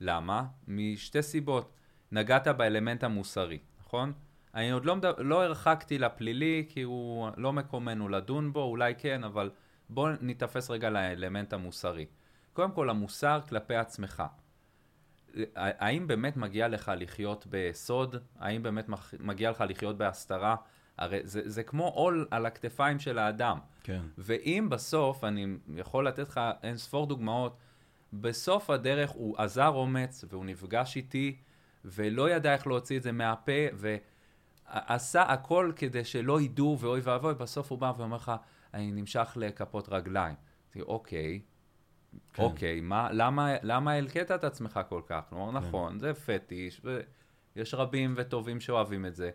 למה? משתי סיבות. נגעת באלמנט המוסרי, נכון? אני עוד לא, לא הרחקתי לפלילי, כי הוא לא מקומנו לדון בו, אולי כן, אבל בואו ניתפס רגע לאלמנט המוסרי. קודם כל, המוסר כלפי עצמך. האם באמת מגיע לך לחיות בסוד? האם באמת מגיע לך לחיות בהסתרה? הרי זה, זה כמו עול על הכתפיים של האדם. כן. ואם בסוף, אני יכול לתת לך אין ספור דוגמאות, בסוף הדרך הוא אזר אומץ והוא נפגש איתי ולא ידע איך להוציא את זה מהפה ועשה הכל כדי שלא ידעו ואוי ואבוי, בסוף הוא בא ואומר לך, אני נמשך לכפות רגליים. אמרתי, אוקיי, כן. אוקיי, מה, למה, למה הלקט את עצמך כל כך? כלומר, כן. נכון, זה פטיש, ויש רבים וטובים שאוהבים את זה.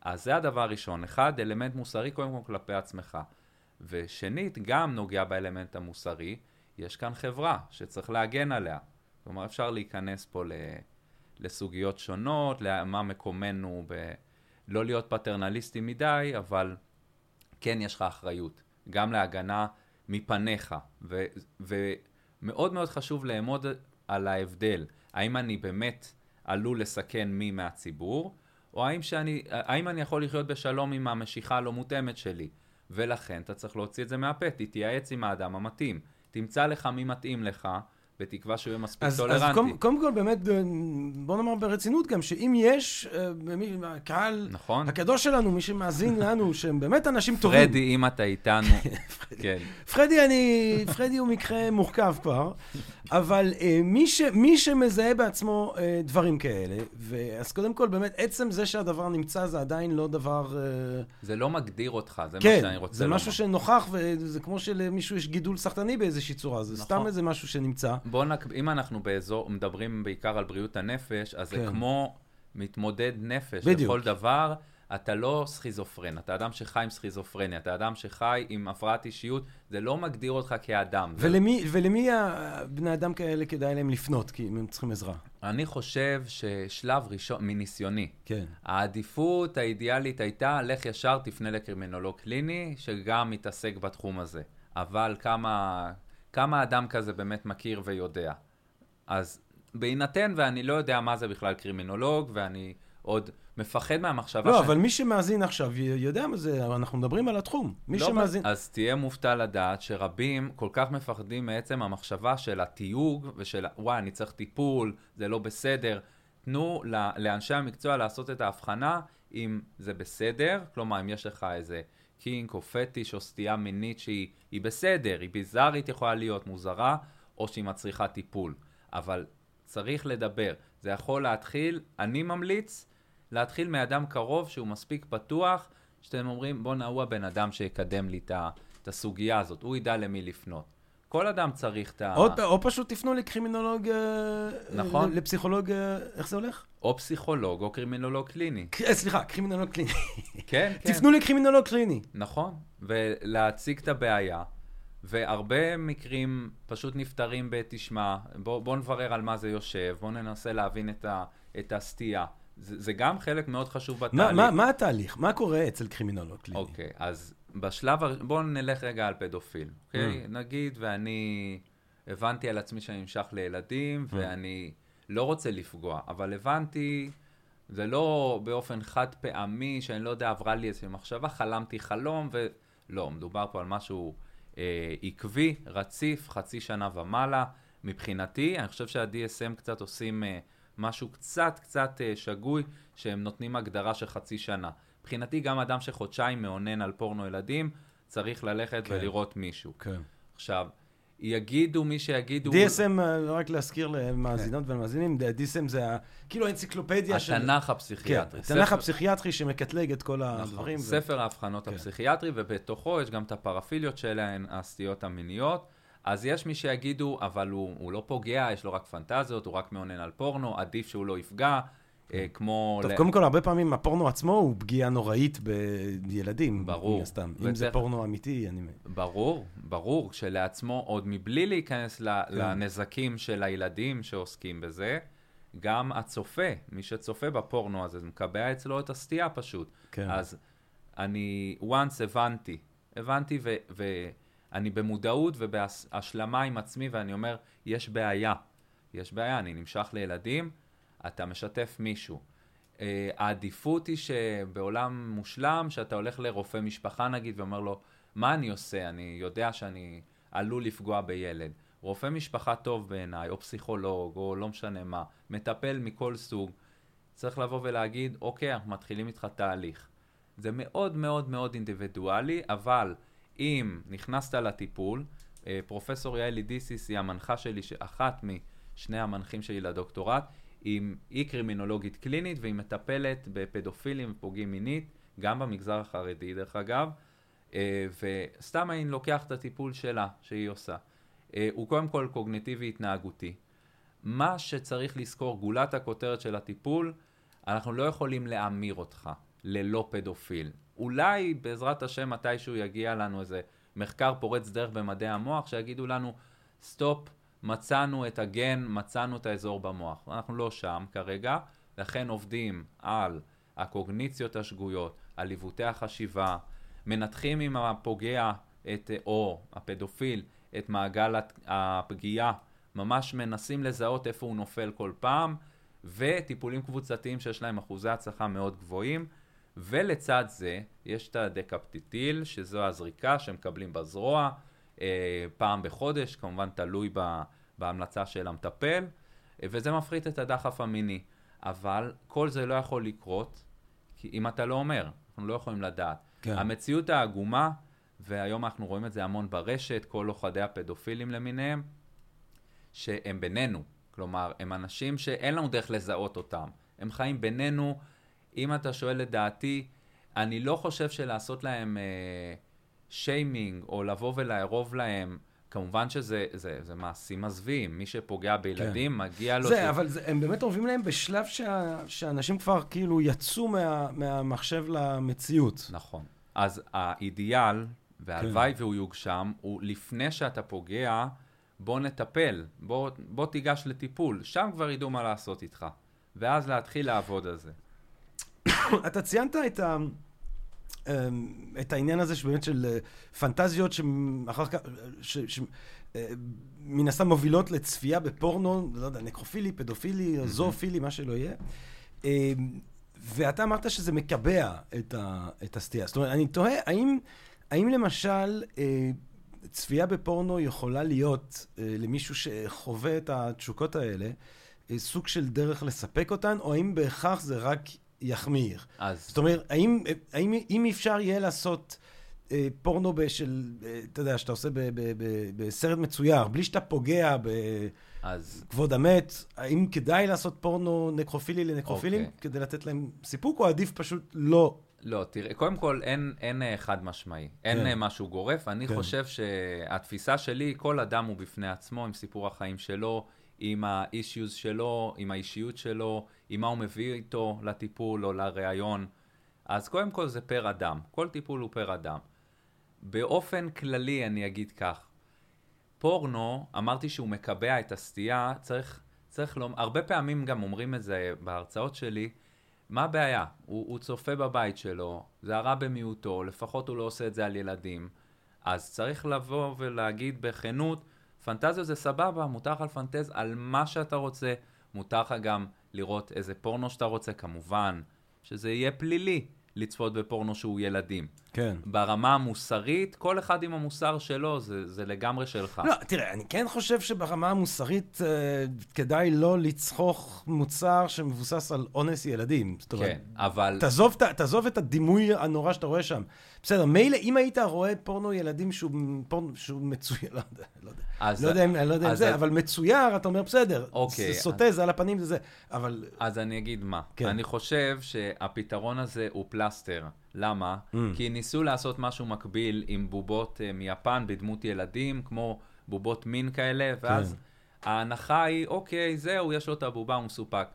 אז זה הדבר הראשון. אחד, אלמנט מוסרי קודם כל כלפי עצמך. ושנית, גם נוגע באלמנט המוסרי, יש כאן חברה שצריך להגן עליה. כלומר, אפשר להיכנס פה ל, לסוגיות שונות, למה מקומנו ב... לא להיות פטרנליסטי מדי, אבל כן יש לך אחריות, גם להגנה מפניך. ו, ומאוד מאוד חשוב לאמוד על ההבדל. האם אני באמת עלול לסכן מי מהציבור, או האם, שאני, האם אני יכול לחיות בשלום עם המשיכה הלא מותאמת שלי. ולכן אתה צריך להוציא את זה מהפה, תתייעץ עם האדם המתאים. תמצא לך מי מתאים לך, בתקווה שהוא יהיה מספיק אז, טולרנטי. אז קודם, קודם כל, באמת, אה, בוא נאמר ברצינות גם, שאם יש, אה, הקהל נכון? הקדוש שלנו, מי שמאזין לנו, שהם באמת אנשים טובים. פרדי, אם אתה איתנו, כן. פרדי, אני, פרדי הוא מקרה מורכב כבר, אבל אה, מי, ש, מי שמזהה בעצמו דברים כאלה, ו, אז קודם כל, באמת, עצם זה שהדבר נמצא זה עדיין לא דבר... זה לא מגדיר אותך, זה מה כן, שאני רוצה זה לומר. משהו שנוכח, וזה כמו שלמישהו יש גידול סחטני באיזושהי צורה, זה נכון. סתם איזה משהו שנמצא. בוא נק... אם אנחנו באזור, מדברים בעיקר על בריאות הנפש, אז כן. זה כמו מתמודד נפש. בדיוק. לכל דבר, אתה לא סכיזופרן, אתה אדם שחי עם סכיזופרניה, אתה אדם שחי עם הפרעת אישיות, זה לא מגדיר אותך כאדם. זה... ולמי, ולמי הבני אדם כאלה כדאי להם לפנות, כי הם צריכים עזרה. אני חושב ששלב ראשון, מניסיוני, כן. העדיפות האידיאלית הייתה, לך ישר תפנה לקרימינולוג קליני, שגם מתעסק בתחום הזה. אבל כמה, כמה אדם כזה באמת מכיר ויודע. אז בהינתן ואני לא יודע מה זה בכלל קרימינולוג, ואני עוד מפחד מהמחשבה לא, אבל מי שמאזין עכשיו יודע מה זה, אנחנו מדברים על התחום. מי לא, שמאזין... אז תהיה מופתע לדעת שרבים כל כך מפחדים מעצם המחשבה של התיוג ושל וואי, אני צריך טיפול, זה לא בסדר. תנו לאנשי המקצוע לעשות את ההבחנה אם זה בסדר, כלומר אם יש לך איזה קינק או פטיש או סטייה מינית שהיא היא בסדר, היא ביזארית יכולה להיות מוזרה, או שהיא מצריכה טיפול. אבל צריך לדבר. זה יכול להתחיל, אני ממליץ, להתחיל מאדם קרוב שהוא מספיק פתוח, שאתם אומרים, בואנה, הוא הבן אדם שיקדם לי את הסוגיה הזאת, הוא ידע למי לפנות. כל אדם צריך את ה... או, או פשוט תפנו לקרימינולוג, אה, נכון. לפסיכולוג, אה, איך זה הולך? או פסיכולוג או קרימינולוג קליני. אה, סליחה, קרימינולוג קליני. כן, כן. תפנו לקרימינולוג קליני. נכון, ולהציג את הבעיה, והרבה מקרים פשוט נפתרים בתשמע, בוא, בוא נברר על מה זה יושב, בוא ננסה להבין את, ה, את הסטייה. זה, זה גם חלק מאוד חשוב בתהליך. מה, מה, מה התהליך? מה קורה אצל קרימינולוג קליני? אוקיי, אז בשלב, הר- בואו נלך רגע על פדופיל, אוקיי? Mm. נגיד ואני הבנתי על עצמי שאני נמשך לילדים, Mm. ואני לא רוצה לפגוע, אבל הבנתי, זה לא באופן חד פעמי, שאני לא יודע, עברה לי איזושהי מחשבה, חלמתי חלום, ולא, מדובר פה על משהו אה, עקבי, רציף, חצי שנה ומעלה. מבחינתי, אני חושב שה-DSM קצת עושים אה, משהו קצת קצת אה, שגוי, שהם נותנים הגדרה של חצי שנה. מבחינתי, גם אדם שחודשיים מאונן על פורנו ילדים, צריך ללכת כן. ולראות מישהו. כן. עכשיו, יגידו מי שיגידו... DSM, אה, רק להזכיר למאזינות ולמאזינים, DSM זה כאילו האנציקלופדיה של... התנ"ך כן, הפסיכיאטרי. התנ"ך ספר- הפסיכיאטרי שמקטלג את כל נכון, הדברים. ו- ספר האבחנות כן. הפסיכיאטרי, ובתוכו יש גם את הפרפיליות שלהן, הסטיות המיניות. אז יש מי שיגידו, אבל הוא, הוא לא פוגע, יש לו רק פנטזיות, הוא רק מאונן על פורנו, עדיף שהוא לא יפגע, כמו... טוב, ל- קודם כל, הרבה פעמים הפורנו עצמו הוא פגיעה נוראית בילדים. ברור. מן הסתם. אם זה פורנו אמיתי, אני... ברור, ברור, כשלעצמו, עוד מבלי להיכנס ל- כן. לנזקים של הילדים שעוסקים בזה, גם הצופה, מי שצופה בפורנו הזה, זה מקבע אצלו את הסטייה פשוט. כן. אז אני, once הבנתי, הבנתי ו- ואני במודעות ובהשלמה עם עצמי, ואני אומר, יש בעיה. יש בעיה, אני נמשך לילדים, אתה משתף מישהו. Uh, העדיפות היא שבעולם מושלם, שאתה הולך לרופא משפחה נגיד ואומר לו, מה אני עושה? אני יודע שאני עלול לפגוע בילד. רופא משפחה טוב בעיניי, או פסיכולוג, או לא משנה מה, מטפל מכל סוג, צריך לבוא ולהגיד, אוקיי, אנחנו מתחילים איתך תהליך. זה מאוד מאוד מאוד אינדיבידואלי, אבל אם נכנסת לטיפול, אה, פרופסור יעלי דיסיס היא המנחה שלי, אחת משני המנחים שלי לדוקטורט, היא, היא קרימינולוגית קלינית והיא מטפלת בפדופילים ופוגעים מינית, גם במגזר החרדי דרך אגב, אה, וסתם אני לוקח את הטיפול שלה, שהיא עושה. אה, הוא קודם כל קוגניטיבי התנהגותי. מה שצריך לזכור, גולת הכותרת של הטיפול, אנחנו לא יכולים להמיר אותך ללא פדופיל. אולי בעזרת השם מתישהו יגיע לנו איזה מחקר פורץ דרך במדעי המוח, שיגידו לנו, stop, מצאנו את הגן, מצאנו את האזור במוח. אנחנו לא שם כרגע, לכן עובדים על הקוגניציות השגויות, על עיוותי החשיבה, מנתחים עם הפוגע, את, או הפדופיל, את מעגל הפגיעה, ממש מנסים לזהות איפה הוא נופל כל פעם, וטיפולים קבוצתיים שיש להם אחוזי הצלחה מאוד גבוהים, ולצד זה יש את הדקפפטיל, שזו הזריקה שמקבלים בזרוע, פעם בחודש, כמובן תלוי ב, בהמלצה של המטפל, אה, וזה מפחית את הדחף המיני. אבל כל זה לא יכול לקרות, כי אם אתה לא אומר, אנחנו לא יכולים לדעת. כן. המציאות העגומה, והיום אנחנו רואים את זה המון ברשת, כל אוהדי הפדופילים למיניהם, שהם בינינו. כלומר, הם אנשים שאין לנו דרך לזהות אותם. הם חיים בינינו. אם אתה שואל את דעתי, אני לא חושב שלעשות להם אה, שיימינג, או לבוא ולערוב להם, כמובן שזה זה, זה מעשים מזוויעים. מי שפוגע בילדים, כן. מגיע לו... זה, אבל זה, הם באמת אוהבים להם בשלב שה, שאנשים כבר כאילו יצאו מה, מהמחשב למציאות. נכון. אז האידיאל, והלוואי והוא יוגשם, הוא לפני שאתה פוגע, בוא נטפל, בוא, בוא תיגש לטיפול, שם כבר ידעו מה לעשות איתך. ואז להתחיל לעבוד על זה. אתה ציינת את, ה, את העניין הזה שבאמת של אה, פנטזיות שאחר כך, ש, ש, אה, הסתם מובילות לצפייה בפורנו, לא יודע, נקרופילי, פדופילי, או זואופילי, מה שלא יהיה. אמ, ואתה אמרת שזה מקבע את, ה, את הסטייה. זאת אומרת, אני תוהה, האם, האם למשל אה, צפייה בפורנו יכולה להיות אה, למישהו שחווה את התשוקות האלה, אה, סוג של דרך לספק אותן, או האם בהכרח זה רק יחמיר? אז זאת אומרת, האם, האם אם אפשר יהיה לעשות אה, פורנו בשל, אה, אתה יודע, שאתה עושה ב, ב, ב, בסרט מצויר, בלי שאתה פוגע אז בכבוד המת, האם כדאי לעשות פורנו נקרופילי לנקרופילים אוקיי. כדי לתת להם סיפוק, או עדיף פשוט לא לא, תראה, קודם כל אין, אין אה, חד משמעי, אין כן. כן. משהו גורף. אני כן. כן. חושב שהתפיסה שלי, כל אדם הוא בפני עצמו, עם סיפור החיים שלו, עם ה-issues שלו, עם האישיות שלו, עם מה הוא מביא איתו לטיפול או לראיון. אז קודם כל זה פר אדם, כל טיפול הוא פר אדם. באופן כללי אני אגיד כך, פורנו, אמרתי שהוא מקבע את הסטייה, צריך, צריך לומר, הרבה פעמים גם אומרים את זה בהרצאות שלי, מה הבעיה? הוא, הוא צופה בבית שלו, זה הרע במיעוטו, לפחות הוא לא עושה את זה על ילדים. אז צריך לבוא ולהגיד בכנות, פנטזיות זה סבבה, מותר לך לפנטז על מה שאתה רוצה, מותר לך גם לראות איזה פורנו שאתה רוצה, כמובן, שזה יהיה פלילי לצפות בפורנו שהוא ילדים. כן. ברמה המוסרית, כל אחד עם המוסר שלו, זה, זה לגמרי שלך. לא, תראה, אני כן חושב שברמה המוסרית אה, כדאי לא לצחוך מוצר שמבוסס על אונס ילדים. זאת אומרת, כן, אבל... תעזוב, ה- תעזוב את הדימוי הנורא שאתה רואה שם. בסדר, מילא, אם היית רואה פורנו ילדים שהוא, פורנו, שהוא מצויר, לא יודע, לא יודע. אז, לא יודע אם, אני לא יודע אז- זה, אבל מצויר, אתה אומר, בסדר. אוקיי, זה סוטה, זה על הפנים, זה זה. אבל... אז אני אגיד מה. כן. כן. אני חושב שהפתרון הזה הוא פלסטר. למה? Mm. כי ניסו לעשות משהו מקביל עם בובות uh, מיפן בדמות ילדים, כמו בובות מין כאלה, ואז כן. ההנחה היא, אוקיי, זהו, יש לו את הבובה, הוא מסופק.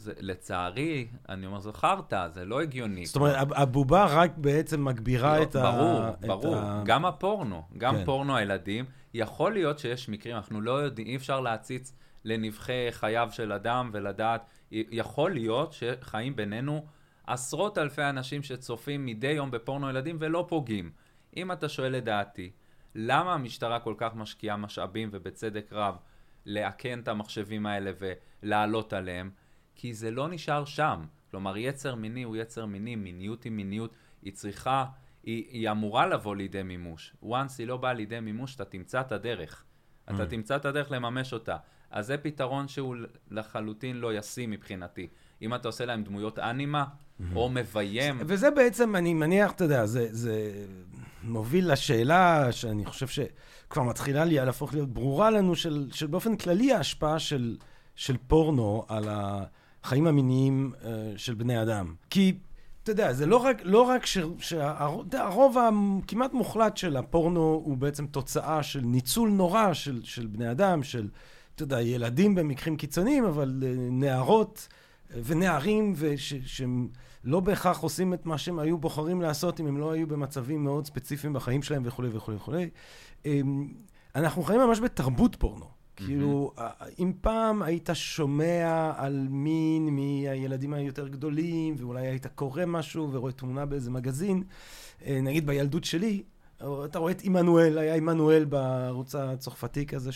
זה, לצערי, אני אומר, זו חרטא, זה לא הגיוני. זאת אומרת, הב- הבובה רק בעצם מגבירה לא, את ה... ברור, ברור. ה- גם הפורנו, גם כן. פורנו הילדים, יכול להיות שיש מקרים, אנחנו לא יודעים, אי אפשר להציץ לנבחי חייו של אדם ולדעת, יכול להיות שחיים בינינו עשרות אלפי אנשים שצופים מדי יום בפורנו ילדים ולא פוגעים. אם אתה שואל לדעתי, למה המשטרה כל כך משקיעה משאבים ובצדק רב לאכן את המחשבים האלה ולעלות עליהם? כי זה לא נשאר שם. כלומר, יצר מיני הוא יצר מיני, מיניות היא מיניות, היא צריכה, היא, היא אמורה לבוא לידי מימוש. once היא לא באה לידי מימוש, אתה תמצא את הדרך. אתה תמצא את הדרך לממש אותה. אז זה פתרון שהוא לחלוטין לא ישים מבחינתי. אם אתה עושה להם דמויות אנימה, או מביים, וזה בעצם, אני מניח, אתה יודע, זה, זה מוביל לשאלה שאני חושב שכבר מתחילה לי, להפוך להיות ברורה לנו, של, של באופן כללי ההשפעה של, של פורנו על החיים המיניים אה, של בני אדם. כי, אתה יודע, זה לא רק, לא רק ש- שהרוב הכמעט מוחלט של הפורנו הוא בעצם תוצאה של ניצול נורא של, של בני אדם, של, אתה יודע, ילדים במקרים קיצוניים, אבל אה, נערות ונערים, וש, שהם לא בהכרח עושים את מה שהם היו בוחרים לעשות אם הם לא היו במצבים מאוד ספציפיים בחיים שלהם וכולי וכולי וכולי. אמ, אנחנו חיים ממש בתרבות פורנו. כאילו, אם פעם היית שומע על מין מהילדים היותר גדולים, ואולי היית קורא משהו ורואה תמונה באיזה מגזין, אה, נגיד בילדות שלי, אתה רואה את עמנואל, היה עמנואל בערוץ הצרפתי כזה,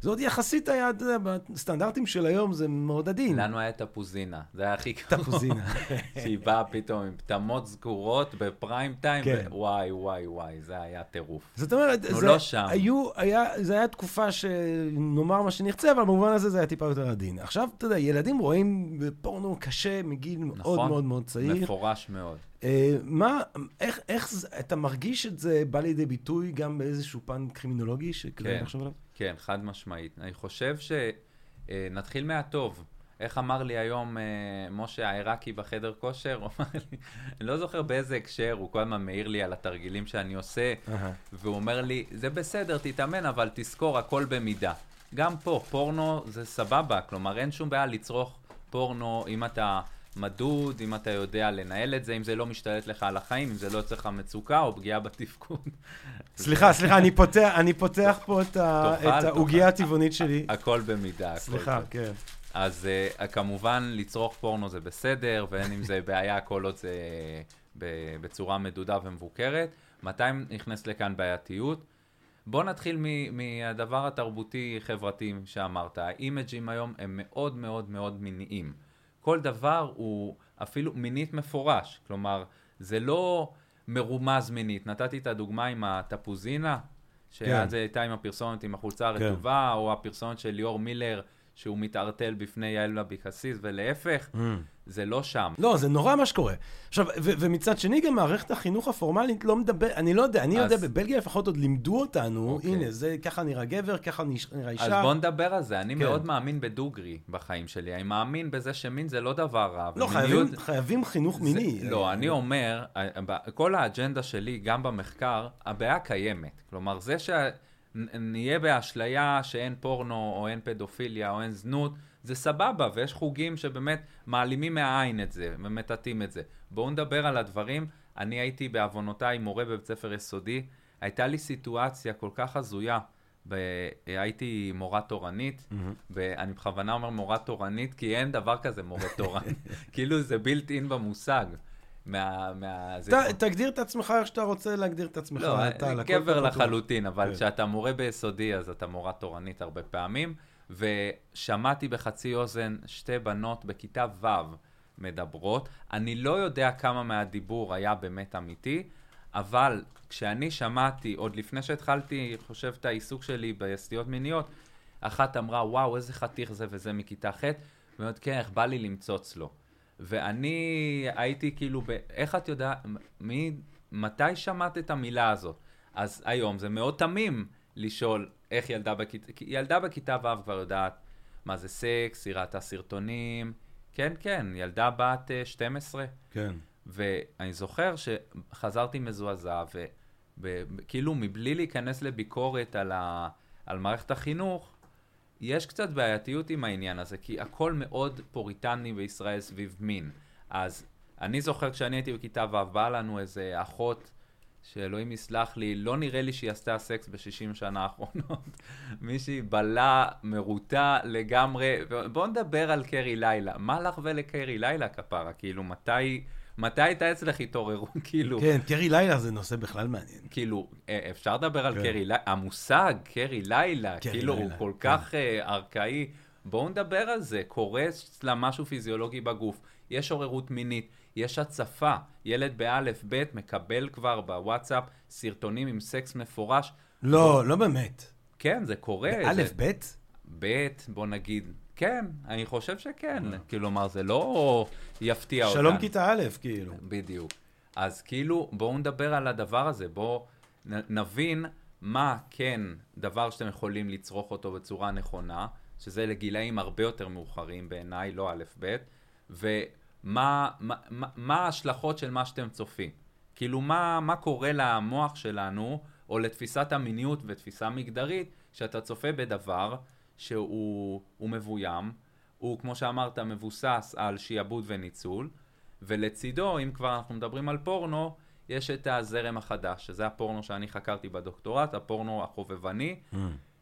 שזה עוד יחסית היה, אתה יודע, בסטנדרטים של היום זה מאוד עדין. לנו היה תפוזינה, זה היה הכי קרוב. תפוזינה. שהיא באה פתאום עם פטמות סגורות בפריים טיים, כן. וואי וואי וואי, זה היה טירוף. זאת אומרת, זה, לא שם. היו, היה, זה היה תקופה שנאמר מה שנרצה, אבל במובן הזה זה היה טיפה יותר עדין. עכשיו, אתה יודע, ילדים רואים פורנו קשה מגיל מאוד נכון? מאוד מאוד צעיר. מפורש מאוד. אה, מה, איך, איך זה, אתה מרגיש את זה בא לידי ביטוי גם באיזשהו פן קרימינולוגי שכדאי כן. לחשוב עליו? כן, חד משמעית. אני חושב שנתחיל מהטוב. איך אמר לי היום אה, משה העיראקי בחדר כושר? הוא אמר לי, אני לא זוכר באיזה הקשר, הוא כל הזמן מעיר לי על התרגילים שאני עושה. והוא אומר לי, זה בסדר, תתאמן, אבל תזכור, הכל במידה. גם פה, פורנו זה סבבה, כלומר אין שום בעיה לצרוך פורנו אם אתה מדוד, אם אתה יודע לנהל את זה, אם זה לא משתלט לך על החיים, אם זה לא יוצא לך מצוקה או פגיעה בתפקוד. סליחה, סליחה, אני פותח, אני פותח פה את העוגיה הטבעונית שלי. הכל במידה. סליחה. כן. אז uh, כמובן לצרוך פורנו זה בסדר, ואין עם זה בעיה כל עוד זה ב- בצורה מדודה ומבוקרת. מתי נכנס לכאן בעייתיות? בוא נתחיל מהדבר התרבותי-חברתי שאמרת. האימג'ים היום הם מאוד מאוד מאוד מיניים. כל דבר הוא אפילו מינית מפורש. כלומר, זה לא מרומז מינית. נתתי את הדוגמה עם התפוזינה, שאז כן. הייתה עם הפרסומת עם החולצה כן. הרטובה, או הפרסומת של ליאור מילר, שהוא מתערטל בפני יעל אבקסיס, ולהפך, Mm. זה לא שם. לא, זה נורא מה שקורה. עכשיו, ו- ומצד שני, גם מערכת החינוך הפורמלית לא מדבר, אני לא יודע, אני אז- יודע, בבלגיה לפחות עוד לימדו אותנו, אוקיי. הנה, זה ככה נראה גבר, ככה נראה אישה. אז בוא נדבר על זה. אני כן. מאוד מאמין בדוגרי בחיים שלי. אני מאמין בזה שמין זה לא דבר רע. לא, חייבים, חייבים חינוך מיני. זה, לא, אני אומר, אה, כל האג'נדה שלי, גם במחקר, הבעיה קיימת. כלומר, זה שנהיה באשליה שאין פורנו, או אין פדופיליה, או אין זנות, זה סבבה, ויש חוגים שבאמת מעלימים מהעין את זה, ומטאטאים את זה. בואו נדבר על הדברים. אני הייתי בעוונותיי מורה בבית ספר יסודי, הייתה לי סיטואציה כל כך הזויה. ב... הייתי מורה תורנית, ואני בכוונה אומר מורה תורנית, כי אין דבר כזה מורה תורן. כאילו זה בילט אין במושג. מה... מה... זה ת, תגדיר את עצמך איך שאתה רוצה להגדיר את עצמך. לא, אתה, אני הכל גבר פתוח. לחלוטין, אבל כן. כשאתה מורה ביסודי, אז אתה מורה תורנית הרבה פעמים, ושמעתי בחצי אוזן שתי בנות בכיתה ו' מדברות. אני לא יודע כמה מהדיבור היה באמת אמיתי, אבל כשאני שמעתי, עוד לפני שהתחלתי, חושב, את העיסוק שלי בסטיות מיניות, אחת אמרה, וואו, איזה חתיך זה וזה מכיתה ח', ואומרת, כן, איך בא לי למצוץ לו. ואני הייתי כאילו, ב... איך את יודעת, מי, מתי שמעת את המילה הזאת? אז היום זה מאוד תמים לשאול איך ילדה בכיתה, כי ילדה בכיתה ו' כבר יודעת מה זה סקס, היא ראתה סרטונים, כן, כן, ילדה בת אה, 12. כן. ואני זוכר שחזרתי מזועזע, וכאילו מבלי להיכנס לביקורת על, ה, על מערכת החינוך, יש קצת בעייתיות עם העניין הזה, כי הכל מאוד פוריטני בישראל סביב מין. אז אני זוכר כשאני הייתי בכיתה ו', באה לנו איזה אחות, שאלוהים יסלח לי, לא נראה לי שהיא עשתה סקס ב-60 שנה האחרונות. מישהי בלה, מרוטה לגמרי. בואו נדבר על קרי לילה. מה לך ולקרי לילה כפרה? כאילו, מתי... מתי הייתה אצלך התעוררות? כאילו, כן, קרי לילה זה נושא בכלל מעניין. כאילו, אה, אפשר לדבר על כן. קרי לילה, המושג קרי לילה, כאילו, הוא כל כן. כך אה, ארכאי. בואו נדבר על זה, קורה אצלה משהו פיזיולוגי בגוף, יש עוררות מינית, יש הצפה, ילד באלף בית מקבל כבר בוואטסאפ סרטונים עם סקס מפורש. לא, לא באמת. כן, זה קורה. א', זה- ב', ב', בוא נגיד, כן, אני חושב שכן. כלומר, זה לא יפתיע אותנו. שלום כיתה א', כאילו. בדיוק. אז כאילו, בואו נדבר על הדבר הזה, בואו נבין מה כן דבר שאתם יכולים לצרוך אותו בצורה נכונה, שזה לגילאים הרבה יותר מאוחרים בעיניי, לא א' ב', ומה מה, מה, מה ההשלכות של מה שאתם צופים. כאילו, מה, מה קורה למוח שלנו, או לתפיסת המיניות ותפיסה מגדרית, שאתה צופה בדבר שהוא הוא מבוים, הוא, כמו שאמרת, מבוסס על שיעבוד וניצול, ולצידו, אם כבר אנחנו מדברים על פורנו, יש את הזרם החדש, שזה הפורנו שאני חקרתי בדוקטורט, הפורנו החובבני,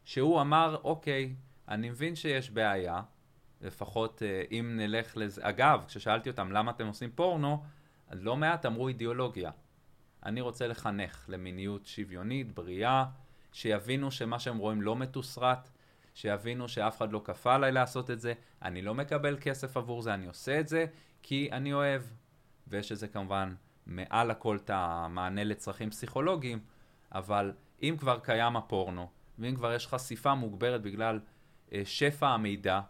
שהוא אמר, אוקיי, אני מבין שיש בעיה, לפחות אה, אם נלך לזה, אגב, כששאלתי אותם למה אתם עושים פורנו, לא מעט אמרו אידיאולוגיה. אני רוצה לחנך למיניות שוויונית, בריאה, שיבינו שמה שהם רואים לא מתוסרט, שיבינו שאף אחד לא כפה עליי לעשות את זה, אני לא מקבל כסף עבור זה, אני עושה את זה כי אני אוהב. ויש לזה כמובן מעל הכל את המענה לצרכים פסיכולוגיים, אבל אם כבר קיים הפורנו, ואם כבר יש חשיפה מוגברת בגלל אה, שפע המידע,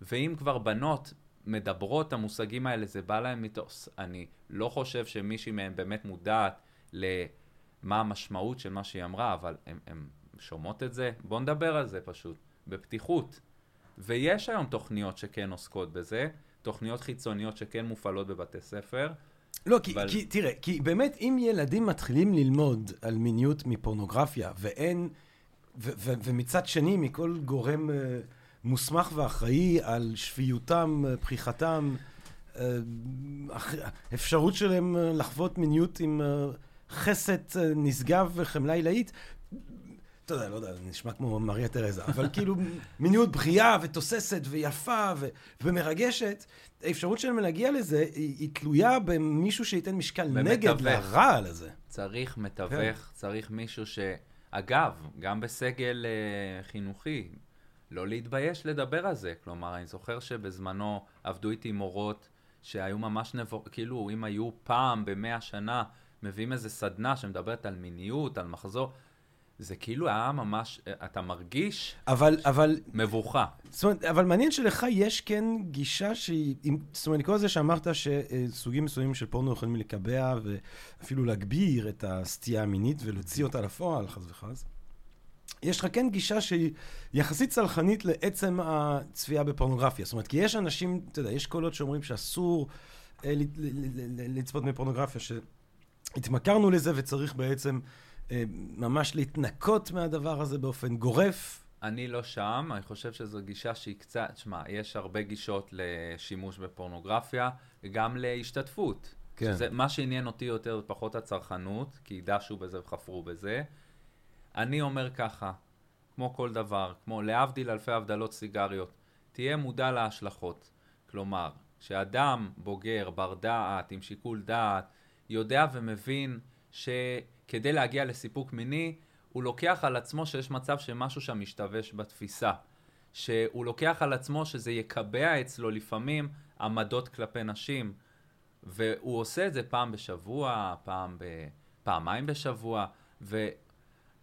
ואם כבר בנות מדברות את המושגים האלה, זה בא להם מתוס. אני לא חושב שמישהי מהן באמת מודעת למה המשמעות של מה שהיא אמרה, אבל הן שומעות את זה. בואו נדבר על זה פשוט, בפתיחות. ויש היום תוכניות שכן עוסקות בזה, תוכניות חיצוניות שכן מופעלות בבתי ספר. לא, כי, אבל- כי תראה, כי באמת, אם ילדים מתחילים ללמוד על מיניות מפורנוגרפיה, ואין, ו, ו, ומצד שני, מכל גורם uh, מוסמך ואחראי על שפיותם, פריחתם, uh, אפשרות שלהם אה, לחוות מיניות עם uh, חסד uh, נשגב וחמלה עילאית, אתה יודע, לא יודע, זה נשמע כמו מריה תרזה, אבל כאילו מיניות בריאה ותוססת ויפה ו- ומרגשת, האפשרות שלהם להגיע לזה היא, היא תלויה במישהו שייתן משקל נגד במתווך. לרעל הזה. צריך מתווך, כן. צריך מישהו ש... אגב, גם בסגל אה, חינוכי, לא להתבייש לדבר על זה. כלומר, אני זוכר שבזמנו עבדו איתי מורות שהיו ממש נבו... כאילו, אם היו פעם במאה שנה מביאים איזה סדנה שמדברת על מיניות, על מחזור, זה כאילו היה ממש, אתה מרגיש אבל, אבל, מבוכה. זאת אומרת, אבל מעניין שלך יש כן גישה שהיא, זאת אומרת, כל זה שאמרת שסוגים מסוימים של פורנו יכולים לקבע ואפילו להגביר את הסטייה המינית ולהוציא אותה לפועל, חס וחס. יש לך כן גישה שהיא יחסית צלחנית לעצם הצפייה בפורנוגרפיה. זאת אומרת, כי יש אנשים, אתה יודע, יש קולות שאומרים שאסור אה, לצפות בפורנוגרפיה, שהתמכרנו לזה וצריך בעצם ממש להתנקות מהדבר הזה באופן גורף. אני לא שם, אני חושב שזו גישה שהיא קצת, שמע, יש הרבה גישות לשימוש בפורנוגרפיה, גם להשתתפות. כן. שזה, מה שעניין אותי יותר זה פחות הצרכנות, כי דשו בזה וחפרו בזה. אני אומר ככה, כמו כל דבר, כמו להבדיל אלפי הבדלות סיגריות, תהיה מודע להשלכות. כלומר, כשאדם בוגר, בר דעת, עם שיקול דעת, יודע ומבין שכדי להגיע לסיפוק מיני, הוא לוקח על עצמו שיש מצב שמשהו שם משתבש בתפיסה. שהוא לוקח על עצמו שזה יקבע אצלו לפעמים עמדות כלפי נשים. והוא עושה את זה פעם בשבוע, פעם ב... פעמיים בשבוע, ו...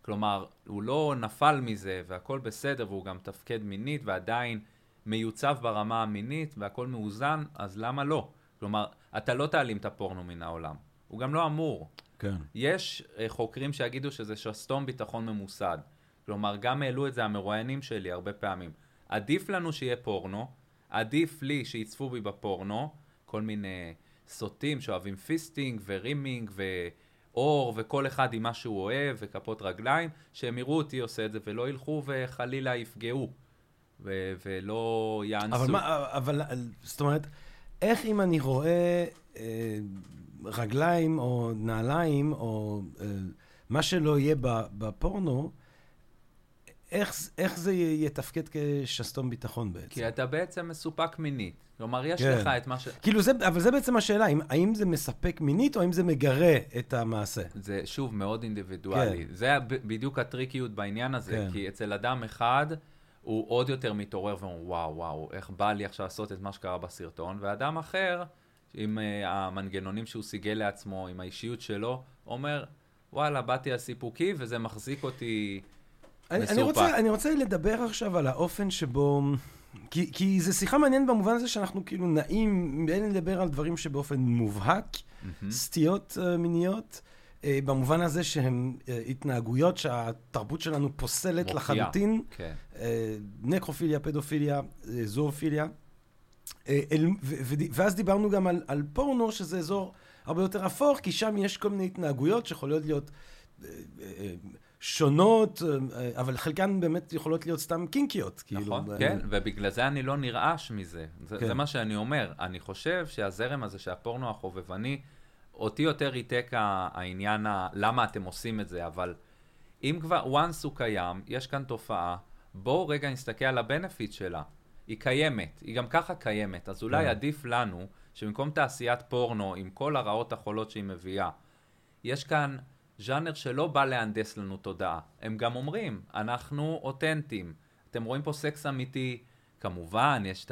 כלומר, הוא לא נפל מזה והכל בסדר והוא גם תפקד מינית ועדיין מיוצב ברמה המינית והכל מאוזן, אז למה לא? כלומר, אתה לא תעלים את הפורנו מן העולם. הוא גם לא אמור. כן. יש אה, חוקרים שיגידו שזה שסתום ביטחון ממוסד. כלומר, גם העלו את זה המרואיינים שלי הרבה פעמים. עדיף לנו שיהיה פורנו, עדיף לי שיצפו בי בפורנו, כל מיני סוטים שאוהבים fisting ו rimming ואור וכל אחד עם מה שהוא אוהב וכפות רגליים, שהם יראו אותי עושה את זה ולא ילכו וחלילה יפגעו ו- ולא יאנסו. אבל מה, אבל, זאת אומרת, איך אם אני רואה אה, רגליים או נעליים או אה, מה שלא יהיה בפורנו, איך, איך זה יתפקד כשסתום ביטחון בעצם? כי אתה בעצם מסופק מינית. כלומר, יש כן. לך את מה ש... כאילו זה, אבל זה בעצם השאלה, האם, האם זה מספק מינית או האם זה מגרה את המעשה? זה שוב מאוד אינדיבידואלי. כן. זה בדיוק הטריקיות בעניין הזה, כן. כי אצל אדם אחד הוא עוד יותר מתעורר ואומר, וואו, וואו, איך בא לי עכשיו לעשות את מה שקרה בסרטון, ואדם אחר, עם uh, המנגנונים שהוא סיגל לעצמו, עם האישיות שלו, אומר, וואלה, באתי על סיפוקי וזה מחזיק אותי אני, אני, מסורפק. רוצה, אני רוצה לדבר עכשיו על האופן שבו... כי, כי זו שיחה מעניינת במובן הזה שאנחנו כאילו נעים בין לדבר על דברים שבאופן מובהק, מהמם. סטיות uh, מיניות, uh, במובן הזה שהן uh, התנהגויות שהתרבות שלנו פוסלת מופיעה. לחלוטין, כן. uh, נקרופיליה, פדופיליה, uh, זואופיליה. Uh, אל, ו, ו, ואז דיברנו גם על, על פורנו, שזה אזור הרבה יותר אפור, כי שם יש כל מיני התנהגויות שיכולות להיות uh, uh, שונות, אבל חלקן באמת יכולות להיות סתם קינקיות. כאילו, נכון, uh, כן, ובגלל זה אני לא נרעש מזה. זה, כן. זה מה שאני אומר. אני חושב שהזרם הזה שהפורנו החובבני, אותי יותר ריתק העניין ה... למה אתם עושים את זה, אבל אם כבר once הוא קיים, יש כאן תופעה, בואו רגע נסתכל על ה benefit שלה. היא קיימת, היא גם ככה קיימת, אז אולי כן. עדיף לנו שבמקום תעשיית פורנו עם כל הרעות החולות שהיא מביאה, יש כאן ז'אנר שלא בא להנדס לנו תודעה. הם גם אומרים, אנחנו אותנטיים. אתם רואים פה סקס אמיתי, כמובן, יש את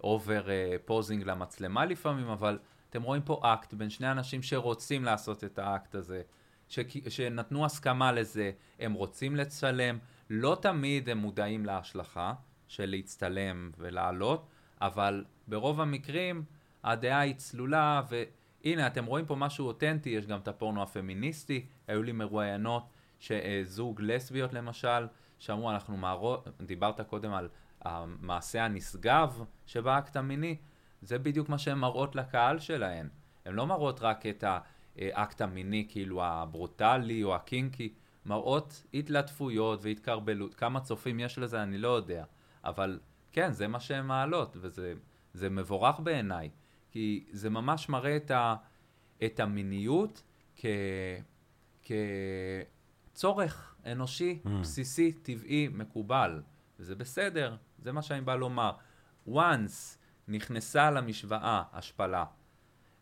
ה over posing למצלמה לפעמים, אבל אתם רואים פה אקט בין שני אנשים שרוצים לעשות את האקט הזה, ש... שנתנו הסכמה לזה, הם רוצים לצלם, לא תמיד הם מודעים להשלכה של להצטלם ולעלות, אבל ברוב המקרים הדעה היא צלולה, והנה, אתם רואים פה משהו אותנטי, יש גם את הפורנו הפמיניסטי, היו לי מרואיינות, שזוג לסביות למשל, שאמרו, אנחנו מערות, דיברת קודם על המעשה הנשגב שבאקט המיני, זה בדיוק מה שהן מראות לקהל שלהן. הן לא מראות רק את האקט המיני, כאילו הברוטלי או הקינקי, מראות התלטפויות והתקרבלות. כמה צופים יש לזה, אני לא יודע. אבל כן, זה מה שהן מעלות, וזה זה מבורך בעיניי. כי זה ממש מראה את, ה, את המיניות כ, כצורך אנושי, Mm. בסיסי, טבעי, מקובל. וזה בסדר, זה מה שאני בא לומר. once נכנסה למשוואה השפלה,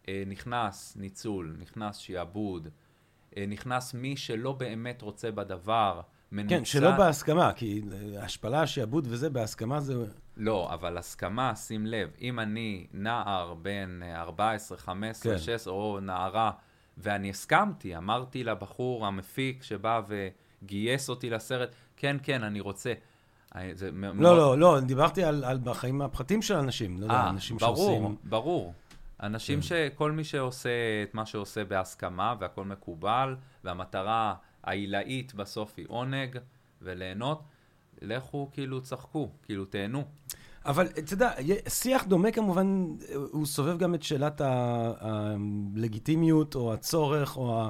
אה, נכנס ניצול, נכנס שיעבוד, אה, נכנס מי שלא באמת רוצה בדבר, מנוצל... כן, שלא בהסכמה, כי אה, השפלה, שעבוד וזה, בהסכמה זה... לא, אבל הסכמה, שים לב, אם אני נער בן אה, 14, 15, כן. 16, או נערה, ואני הסכמתי, אמרתי לבחור המפיק שבא גייס אותי לסרט, כן, כן, אני רוצה. אה, זה לא, מאוד- לא, לא, דיברתי על, על בחיים הפרטיים של אנשים, לא יודע, אה, אנשים ברור, שעושים... ברור. אנשים כן. שכל מי שעושה את מה שעושה בהסכמה והכל מקובל, והמטרה העילאית בסוף היא עונג וליהנות, לכו כאילו צחקו, כאילו תהנו. אבל אתה יודע, שיח דומה כמובן, הוא סובב גם את שאלת הלגיטימיות או הצורך או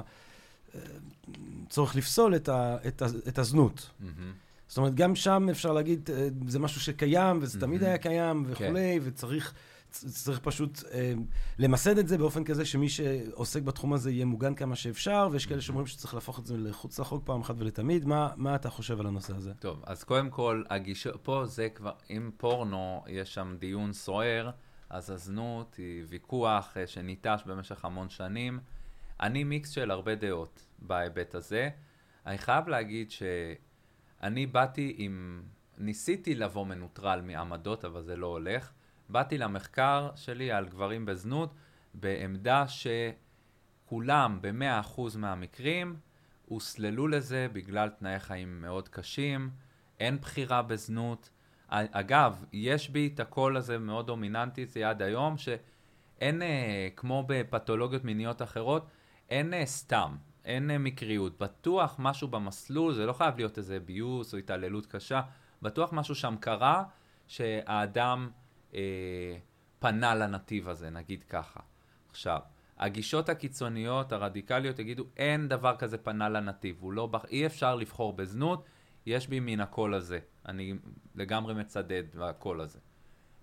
הצורך לפסול את, ה, את, ה, את הזנות. מהמם. זאת אומרת, גם שם אפשר להגיד, אה, זה משהו שקיים, וזה תמיד מהמם. היה קיים וכולי, וצריך צ- צריך פשוט אה, למסד את זה באופן כזה שמי שעוסק בתחום הזה יהיה מוגן כמה שאפשר, ויש כאלה שאומרים שצריך להפוך את זה לחוץ לחוק פעם אחת ולתמיד. מה, מה אתה חושב על הנושא הזה? טוב, אז קודם כל, הגישה, פה זה כבר, אם פורנו, יש שם דיון סוער, אז הזנות היא ויכוח אה, שניטש במשך המון שנים. אני מיקס של הרבה דעות בהיבט הזה. אני חייב להגיד שאני באתי עם, ניסיתי לבוא מנוטרל מעמדות, אבל זה לא הולך. באתי למחקר שלי על גברים בזנות בעמדה שכולם, ב-100% מהמקרים, הוסללו לזה בגלל תנאי חיים מאוד קשים, אין בחירה בזנות. אגב, יש בי את הקול הזה מאוד דומיננטי, זה עד היום, שאין, אה, כמו בפתולוגיות מיניות אחרות, אין אה, סתם, אין אה, מקריות. בטוח משהו במסלול, זה לא חייב להיות איזה ביוס או התעללות קשה, בטוח משהו שם קרה, שהאדם פנה לנתיב הזה, נגיד ככה. עכשיו, הגישות הקיצוניות, הרדיקליות, יגידו, אין דבר כזה פנה לנתיב, הוא לא. אי אפשר לבחור בזנות, יש בי מן הקול הזה. אני לגמרי מצדד בקול הזה.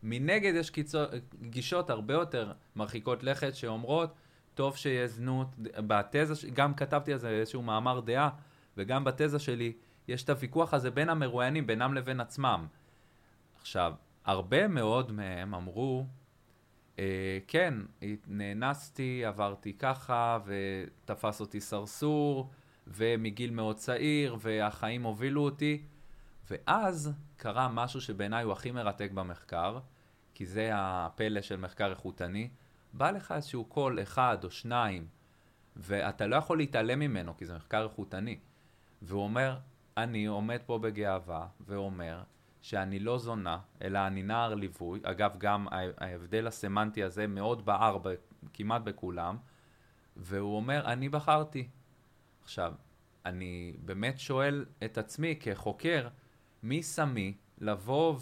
מנגד יש קיצו... גישות הרבה יותר מרחיקות לכת שאומרות, טוב שיש זנות, בתזה, גם כתבתי על זה איזשהו מאמר דעה, וגם בתזה שלי, יש את הוויכוח הזה בין המרואיינים, בינם לבין עצמם. עכשיו, הרבה מאוד מהם אמרו, אה, כן, נאנסתי, עברתי ככה, ותפס אותי סרסור, ומגיל מאוד צעיר, והחיים הובילו אותי. ואז קרה משהו שבעיניי הוא הכי מרתק במחקר, כי זה הפלא של מחקר איכותני. בא לך איזשהו קול אחד או שניים, ואתה לא יכול להתעלם ממנו, כי זה מחקר איכותני. והוא אומר, אני עומד פה בגאווה, ואומר שאני לא זונה, אלא אני נער ליווי. אגב, גם ההבדל הסמנטי הזה מאוד בער ב- כמעט בכולם. והוא אומר, אני בחרתי. עכשיו, אני באמת שואל את עצמי כחוקר, מי שמי לבוא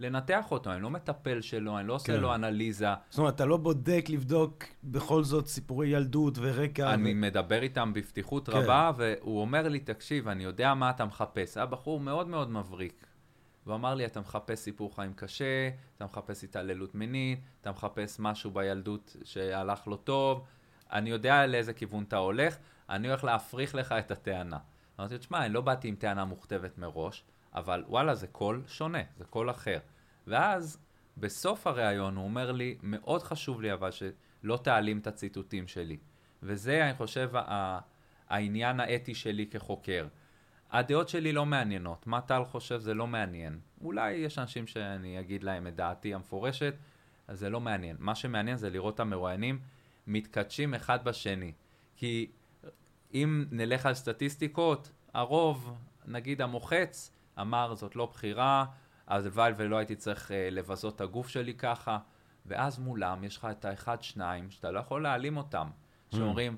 ולנתח אותו? אני לא מטפל שלו, אני לא עושה כן. לו אנליזה. זאת אומרת, אתה לא בודק לבדוק בכל זאת סיפורי ילדות ורקע. אני ו... מדבר איתם בפתיחות כן. רבה, והוא אומר לי, תקשיב, אני יודע מה אתה מחפש. היה בחור מאוד מאוד מבריק. והוא אמר לי, אתה מחפש סיפור חיים קשה, אתה מחפש התעללות מינית, אתה מחפש משהו בילדות שהלך לא טוב, אני יודע לאיזה כיוון אתה הולך, אני הולך להפריך לך את הטענה. אמרתי לו, תשמע, אני לא באתי עם טענה מוכתבת מראש, אבל וואלה, זה קול שונה, זה קול אחר. ואז, בסוף הריאיון הוא אומר לי, מאוד חשוב לי אבל שלא תעלים את הציטוטים שלי. וזה, אני חושב, העניין האתי שלי כחוקר. הדעות שלי לא מעניינות, מה טל חושב זה לא מעניין. אולי יש אנשים שאני אגיד להם את דעתי המפורשת, אז זה לא מעניין. מה שמעניין זה לראות את המרואיינים מתכתשים אחד בשני. כי אם נלך על סטטיסטיקות, הרוב, נגיד המוחץ, אמר זאת לא בחירה, אז הלוואי ולא הייתי צריך אה, לבזות את הגוף שלי ככה, ואז מולם יש לך את האחד, שניים, שאתה לא יכול להעלים אותם, שאומרים,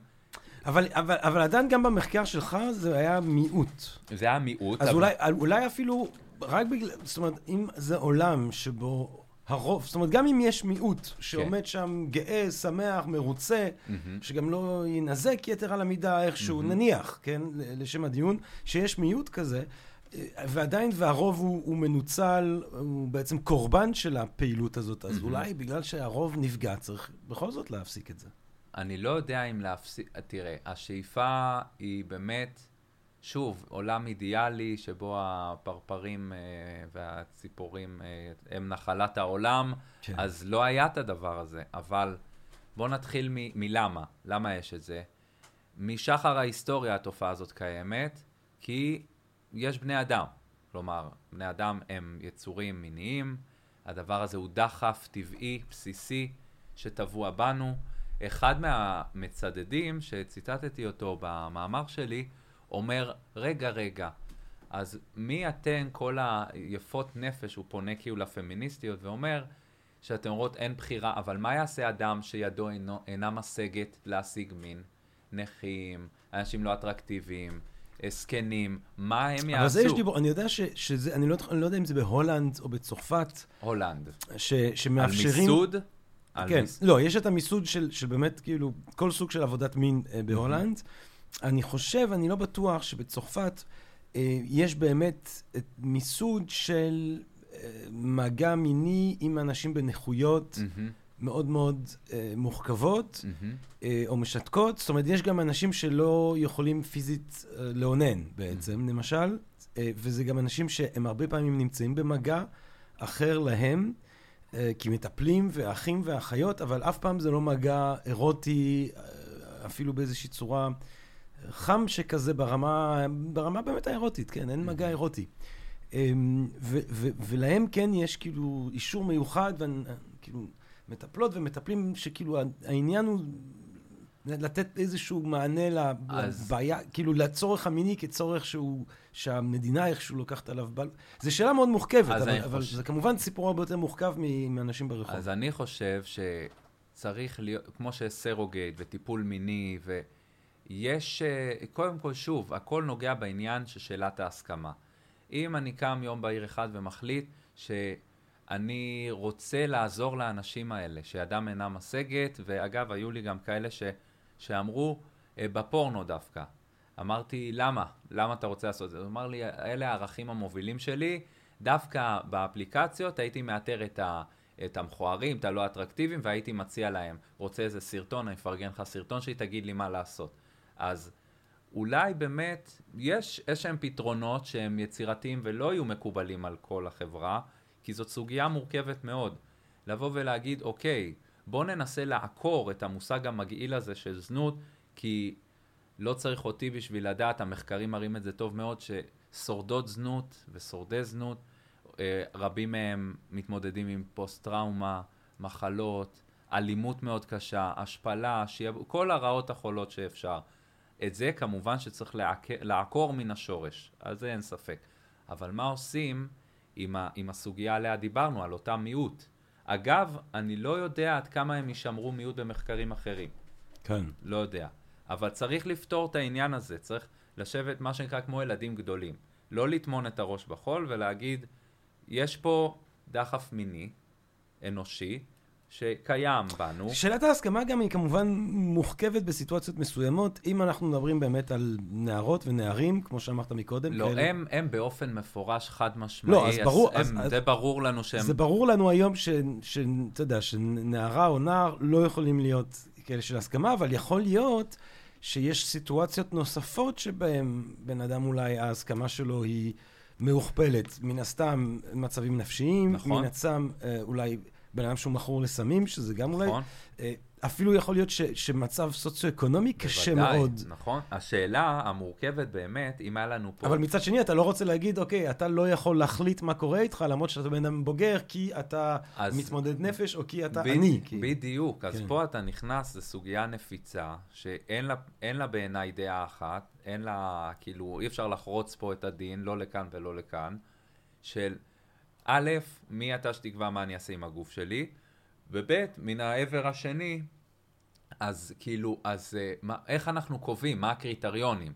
אבל, אבל, אבל עדיין גם במחקר שלך זה היה מיעוט. זה היה מיעוט, אז אבל- אולי, אולי אפילו, רק בגלל, זאת אומרת, אם זה עולם שבו הרוב, זאת אומרת, גם אם יש מיעוט שעומד שם גאה, שמח, מרוצה, מהמם. שגם לא ינזק יתר על המידה איכשהו, נניח, כן, לשם הדיון, שיש מיעוט כזה, אה, ועדיין, והרוב הוא, הוא מנוצל, הוא בעצם קורבן של הפעילות הזאת, אז אולי בגלל שהרוב נפגע, צריך בכל זאת להפסיק את זה. אני לא יודע אם להפסיק, תראה, השאיפה היא באמת, שוב, עולם אידיאלי שבו הפרפרים אה, והציפורים אה, הם נחלת העולם, כן. אז לא היה את הדבר הזה. אבל בואו נתחיל מ- מלמה, למה יש את זה. משחר ההיסטוריה התופעה הזאת קיימת, כי יש בני אדם. כלומר, בני אדם הם יצורים מיניים, הדבר הזה הוא דחף טבעי, בסיסי, שטבוע בנו. אחד מהמצדדים, שציטטתי אותו במאמר שלי, אומר, רגע, רגע, אז מי אתן, כל היפות נפש, הוא פונה כאילו לפמיניסטיות ואומר, שאתן אומרות אין בחירה, אבל מה יעשה אדם שידו אינו, אינה משגת להשיג מין? נכים, אנשים לא אטרקטיביים, זקנים, מה הם יעשו? אבל זה יש דיבור, אני יודע ש, שזה, אני לא, אני לא יודע אם זה בהולנד או בצרפת, הולנד. ש, שמאפשרים... על מיסוד? כן, מיס... לא, יש את המיסוד של, של באמת, כאילו, כל סוג של עבודת מין אה, בהולנד. אני חושב, אני לא בטוח שבצרפת אה, יש באמת את מיסוד של אה, מגע מיני עם אנשים בנכויות מהמם, מאוד מאוד אה, מורכבות מהמם. אה, או משתקות. זאת אומרת, יש גם אנשים שלא יכולים פיזית אה, לאונן בעצם, למשל, אה, וזה גם אנשים שהם הרבה פעמים נמצאים במגע אחר להם. אה, כי מטפלים ואחים ואחיות, אבל אף פעם זה לא מגע אירוטי, אה, אפילו באיזושהי צורה חם שכזה ברמה, ברמה באמת האירוטית, כן, אין מגע אירוטי. אמ, ולהם כן יש כאילו אישור מיוחד, וכאילו מטפלות ומטפלים שכאילו העניין הוא לתת איזשהו מענה אז- לבעיה, כאילו לצורך המיני כצורך שהוא, שהמדינה איכשהו לוקחת עליו בל... זו שאלה מאוד מורכבת, אבל, אבל חושב- זה כמובן סיפור הרבה יותר מורכב מאנשים ברחוב. אז אני חושב שצריך להיות, כמו שיש סרוגייט וטיפול מיני, ויש, אה, קודם כל, שוב, הכל נוגע בעניין של שאלת ההסכמה. אם אני קם יום בהיר אחד ומחליט שאני רוצה לעזור לאנשים האלה, שידם אינה משגת, ואגב, היו לי גם כאלה ש, שאמרו, אה, בפורנו דווקא. אמרתי, למה? למה אתה רוצה לעשות את זה? הוא אמר לי, אלה הערכים המובילים שלי, דווקא באפליקציות הייתי מאתר את, ה, את המכוערים, את הלא אטרקטיביים, והייתי מציע להם, רוצה איזה סרטון, אני אפרגן לך סרטון שהיא תגיד לי מה לעשות. אז אולי באמת יש איזשהם פתרונות שהם יצירתיים ולא יהיו מקובלים על כל החברה, כי זאת סוגיה מורכבת מאוד. לבוא ולהגיד, אוקיי, בוא ננסה לעקור את המושג המגעיל הזה של זנות, כי לא צריך אותי בשביל לדעת, המחקרים מראים את זה טוב מאוד, ששורדות זנות ושורדי זנות, אה, רבים מהם מתמודדים עם פוסט-טראומה, מחלות, אלימות מאוד קשה, השפלה, שיעב... כל הרעות החולות שאפשר. את זה כמובן שצריך לעק... לעקור מן השורש, על זה אין ספק. אבל מה עושים עם, ה... עם הסוגיה עליה דיברנו, על אותה מיעוט? אגב, אני לא יודע עד כמה הם יישמרו מיעוט במחקרים אחרים. כן. לא יודע. אבל צריך לפתור את העניין הזה, צריך לשבת מה שנקרא כמו ילדים גדולים. לא לטמון את הראש בחול ולהגיד, יש פה דחף מיני, אנושי, שקיים בנו. שאלת ההסכמה גם היא כמובן מורכבת בסיטואציות מסוימות, אם אנחנו מדברים באמת על נערות ונערים, כמו שאמרת מקודם. לא, כאלה- הם, הם באופן מפורש חד משמעי, לא, אז ברור- הם, אז- אז- זה ברור לנו שהם... זה ברור לנו היום ש- ש- אתה יודע, שנערה או נער לא יכולים להיות כאלה של הסכמה, אבל יכול להיות שיש סיטואציות נוספות שבהן בן אדם אולי ההסכמה שלו היא מהוכפלת. מן הסתם מצבים נפשיים, נכון. מן הסתם אה, אולי בן אדם שהוא מכור לסמים, שזה גם אולי... נכון? אה, אפילו יכול להיות ש, שמצב סוציו-אקונומי קשה בוודאי, מאוד. נכון. השאלה המורכבת באמת, אם היה לנו פה... אבל מצד שני, אתה לא רוצה להגיד, אוקיי, אתה לא יכול להחליט מה קורה איתך, למרות שאתה בן אדם בוגר, כי אתה אז- מתמודד נפש, או כי אתה בד- עני. כי... בדיוק, אז כן. פה אתה נכנס לסוגיה נפיצה, שאין לה, אין לה בעיניי דעה אחת, אין לה, כאילו, אי אפשר לחרוץ פה את הדין, לא לכאן ולא לכאן, של א', מי אתה שתקבע מה אני אעשה עם הגוף שלי, וב', מן העבר השני, אז כאילו, אז אה, מה, איך אנחנו קובעים, מה הקריטריונים?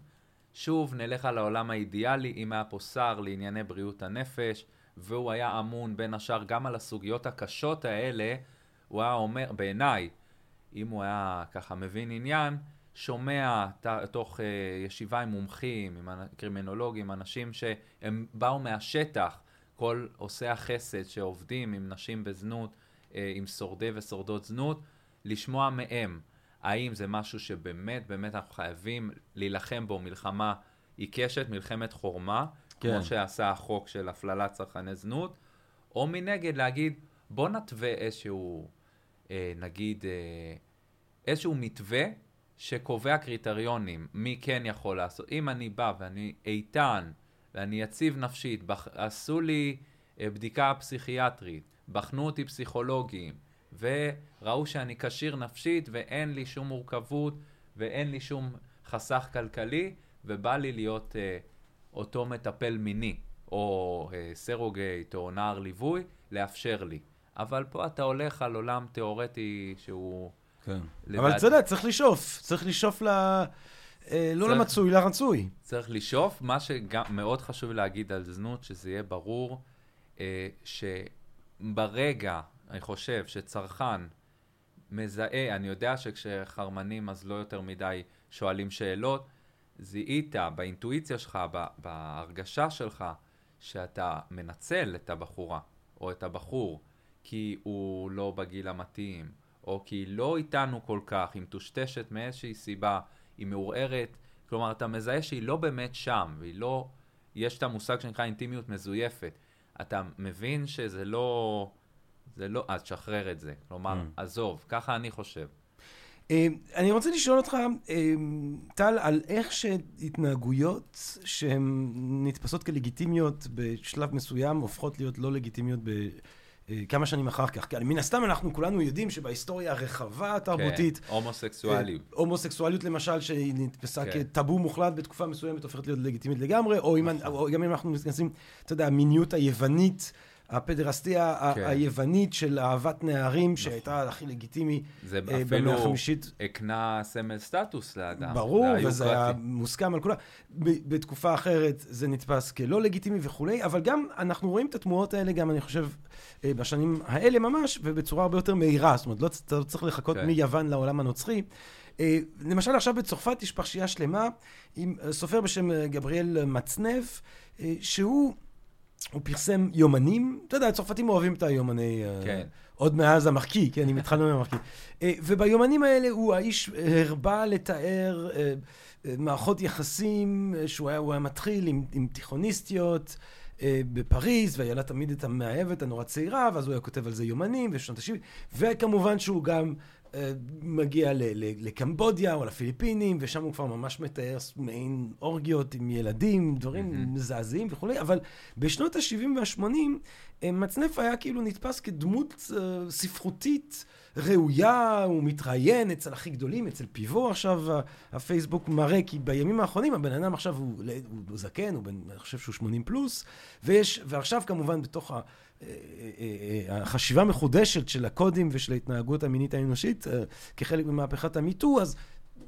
שוב, נלך על העולם האידיאלי, אם היה פה שר לענייני בריאות הנפש, והוא היה אמון בין השאר גם על הסוגיות הקשות האלה, הוא היה אומר, בעיניי, אם הוא היה ככה מבין עניין, שומע ת, תוך uh, ישיבה עם מומחים, עם קרימינולוגים, אנשים שהם באו מהשטח, כל עושי החסד שעובדים עם נשים בזנות, עם שורדי ושורדות זנות, לשמוע מהם האם זה משהו שבאמת, באמת אנחנו חייבים להילחם בו מלחמה עיקשת, מלחמת חורמה, כן. כמו שעשה החוק של הפללת צרכני זנות, או מנגד להגיד, בוא נתווה איזשהו, אה, נגיד, אה, איזשהו מתווה שקובע קריטריונים, מי כן יכול לעשות. אם אני בא ואני איתן, ואני יציב נפשית, בח... עשו לי אה, בדיקה פסיכיאטרית, בחנו אותי פסיכולוגים, וראו שאני כשיר נפשית ואין לי שום מורכבות ואין לי שום חסך כלכלי, ובא לי להיות אה, אותו מטפל מיני, או אה, סרוגייט, או נער ליווי, לאפשר לי. אבל פה אתה הולך על עולם תיאורטי שהוא... כן. לדעת- אבל אתה יודע, צריך לשאוף. צריך לשאוף ל... אה, לא צריך- למצוי, לרצוי. צריך לשאוף. מה שגם מאוד חשוב להגיד על זנות, שזה יהיה ברור, אה, שברגע, אני חושב, שצרכן מזהה, אני יודע שכשחרמנים אז לא יותר מדי שואלים שאלות, זיהית באינטואיציה שלך, בהרגשה שלך, שאתה מנצל את הבחורה או את הבחור כי הוא לא בגיל המתאים, או כי היא לא איתנו כל כך, היא מטושטשת מאיזושהי סיבה, היא מעורערת, כלומר, אתה מזהה שהיא לא באמת שם, והיא לא... יש את המושג שנקרא אינטימיות מזויפת. אתה מבין שזה לא... זה לא... אז תשחרר את זה. כלומר, Mm. עזוב, ככה אני חושב. אה, אני רוצה לשאול אותך, אה, טל, על איך שהתנהגויות שהן נתפסות כלגיטימיות בשלב מסוים, הופכות להיות לא לגיטימיות בכמה שנים אחר כך. כי מן הסתם אנחנו כולנו יודעים שבהיסטוריה הרחבה התרבותית, כן, הומוסקסואליות. אה, הומוסקסואליות למשל, שהיא נתפסה כן. כטאבו מוחלט בתקופה מסוימת, הופכת להיות לגיטימית לגמרי, או, אם, נכון. או גם אם אנחנו מתכנסים, אתה יודע, המיניות היוונית, הפדרסטיה כן. היוונית של אהבת נערים, שהייתה הכי לגיטימי זה אפילו במאה החמישית. הקנה סמל סטטוס לאדם. ברור, זה וזה היה. מוסכם על כולם. בתקופה אחרת זה נתפס כלא לגיטימי וכולי, אבל גם אנחנו רואים את התמורות האלה גם, אני חושב, אה, בשנים האלה ממש, ובצורה הרבה יותר מהירה. זאת אומרת, לא, לא צריך לחכות כן. מיוון לעולם הנוצרי. אה, למשל, עכשיו בצרפת יש פרשייה שלמה עם סופר בשם גבריאל מצנף, שהוא... הוא פרסם יומנים, אתה יודע, הצרפתים אוהבים את היומני... אה, כן. עוד מאז המחקי, כן, אם התחלנו מהמחקי. אה, וביומנים האלה הוא האיש הרבה לתאר אה, אה, מערכות יחסים, אה, שהוא היה, היה מתחיל עם, עם תיכוניסטיות בפריז, והיה לה תמיד את המאהבת הנורא צעירה, ואז הוא היה כותב על זה יומנים בשנות ה-70, וכמובן שהוא גם מגיע לקמבודיה או לפיליפינים, ושם הוא כבר ממש מתאר מעין אורגיות עם ילדים, דברים. מזעזעים וכולי, אבל בשנות ה-70 וה-80, מצנף היה כאילו נתפס כדמות אה, ספרותית ראויה, הוא מתראיין אצל הכי גדולים, אצל פיבו עכשיו, הפייסבוק מראה, כי בימים האחרונים הבן אדם עכשיו הוא, הוא זקן, הוא בן, אני חושב שהוא 80 פלוס, ויש, ועכשיו כמובן בתוך ה... החשיבה המחודשת של הקודים ושל ההתנהגות המינית האנושית, אה, כחלק ממהפכת המיטו, אז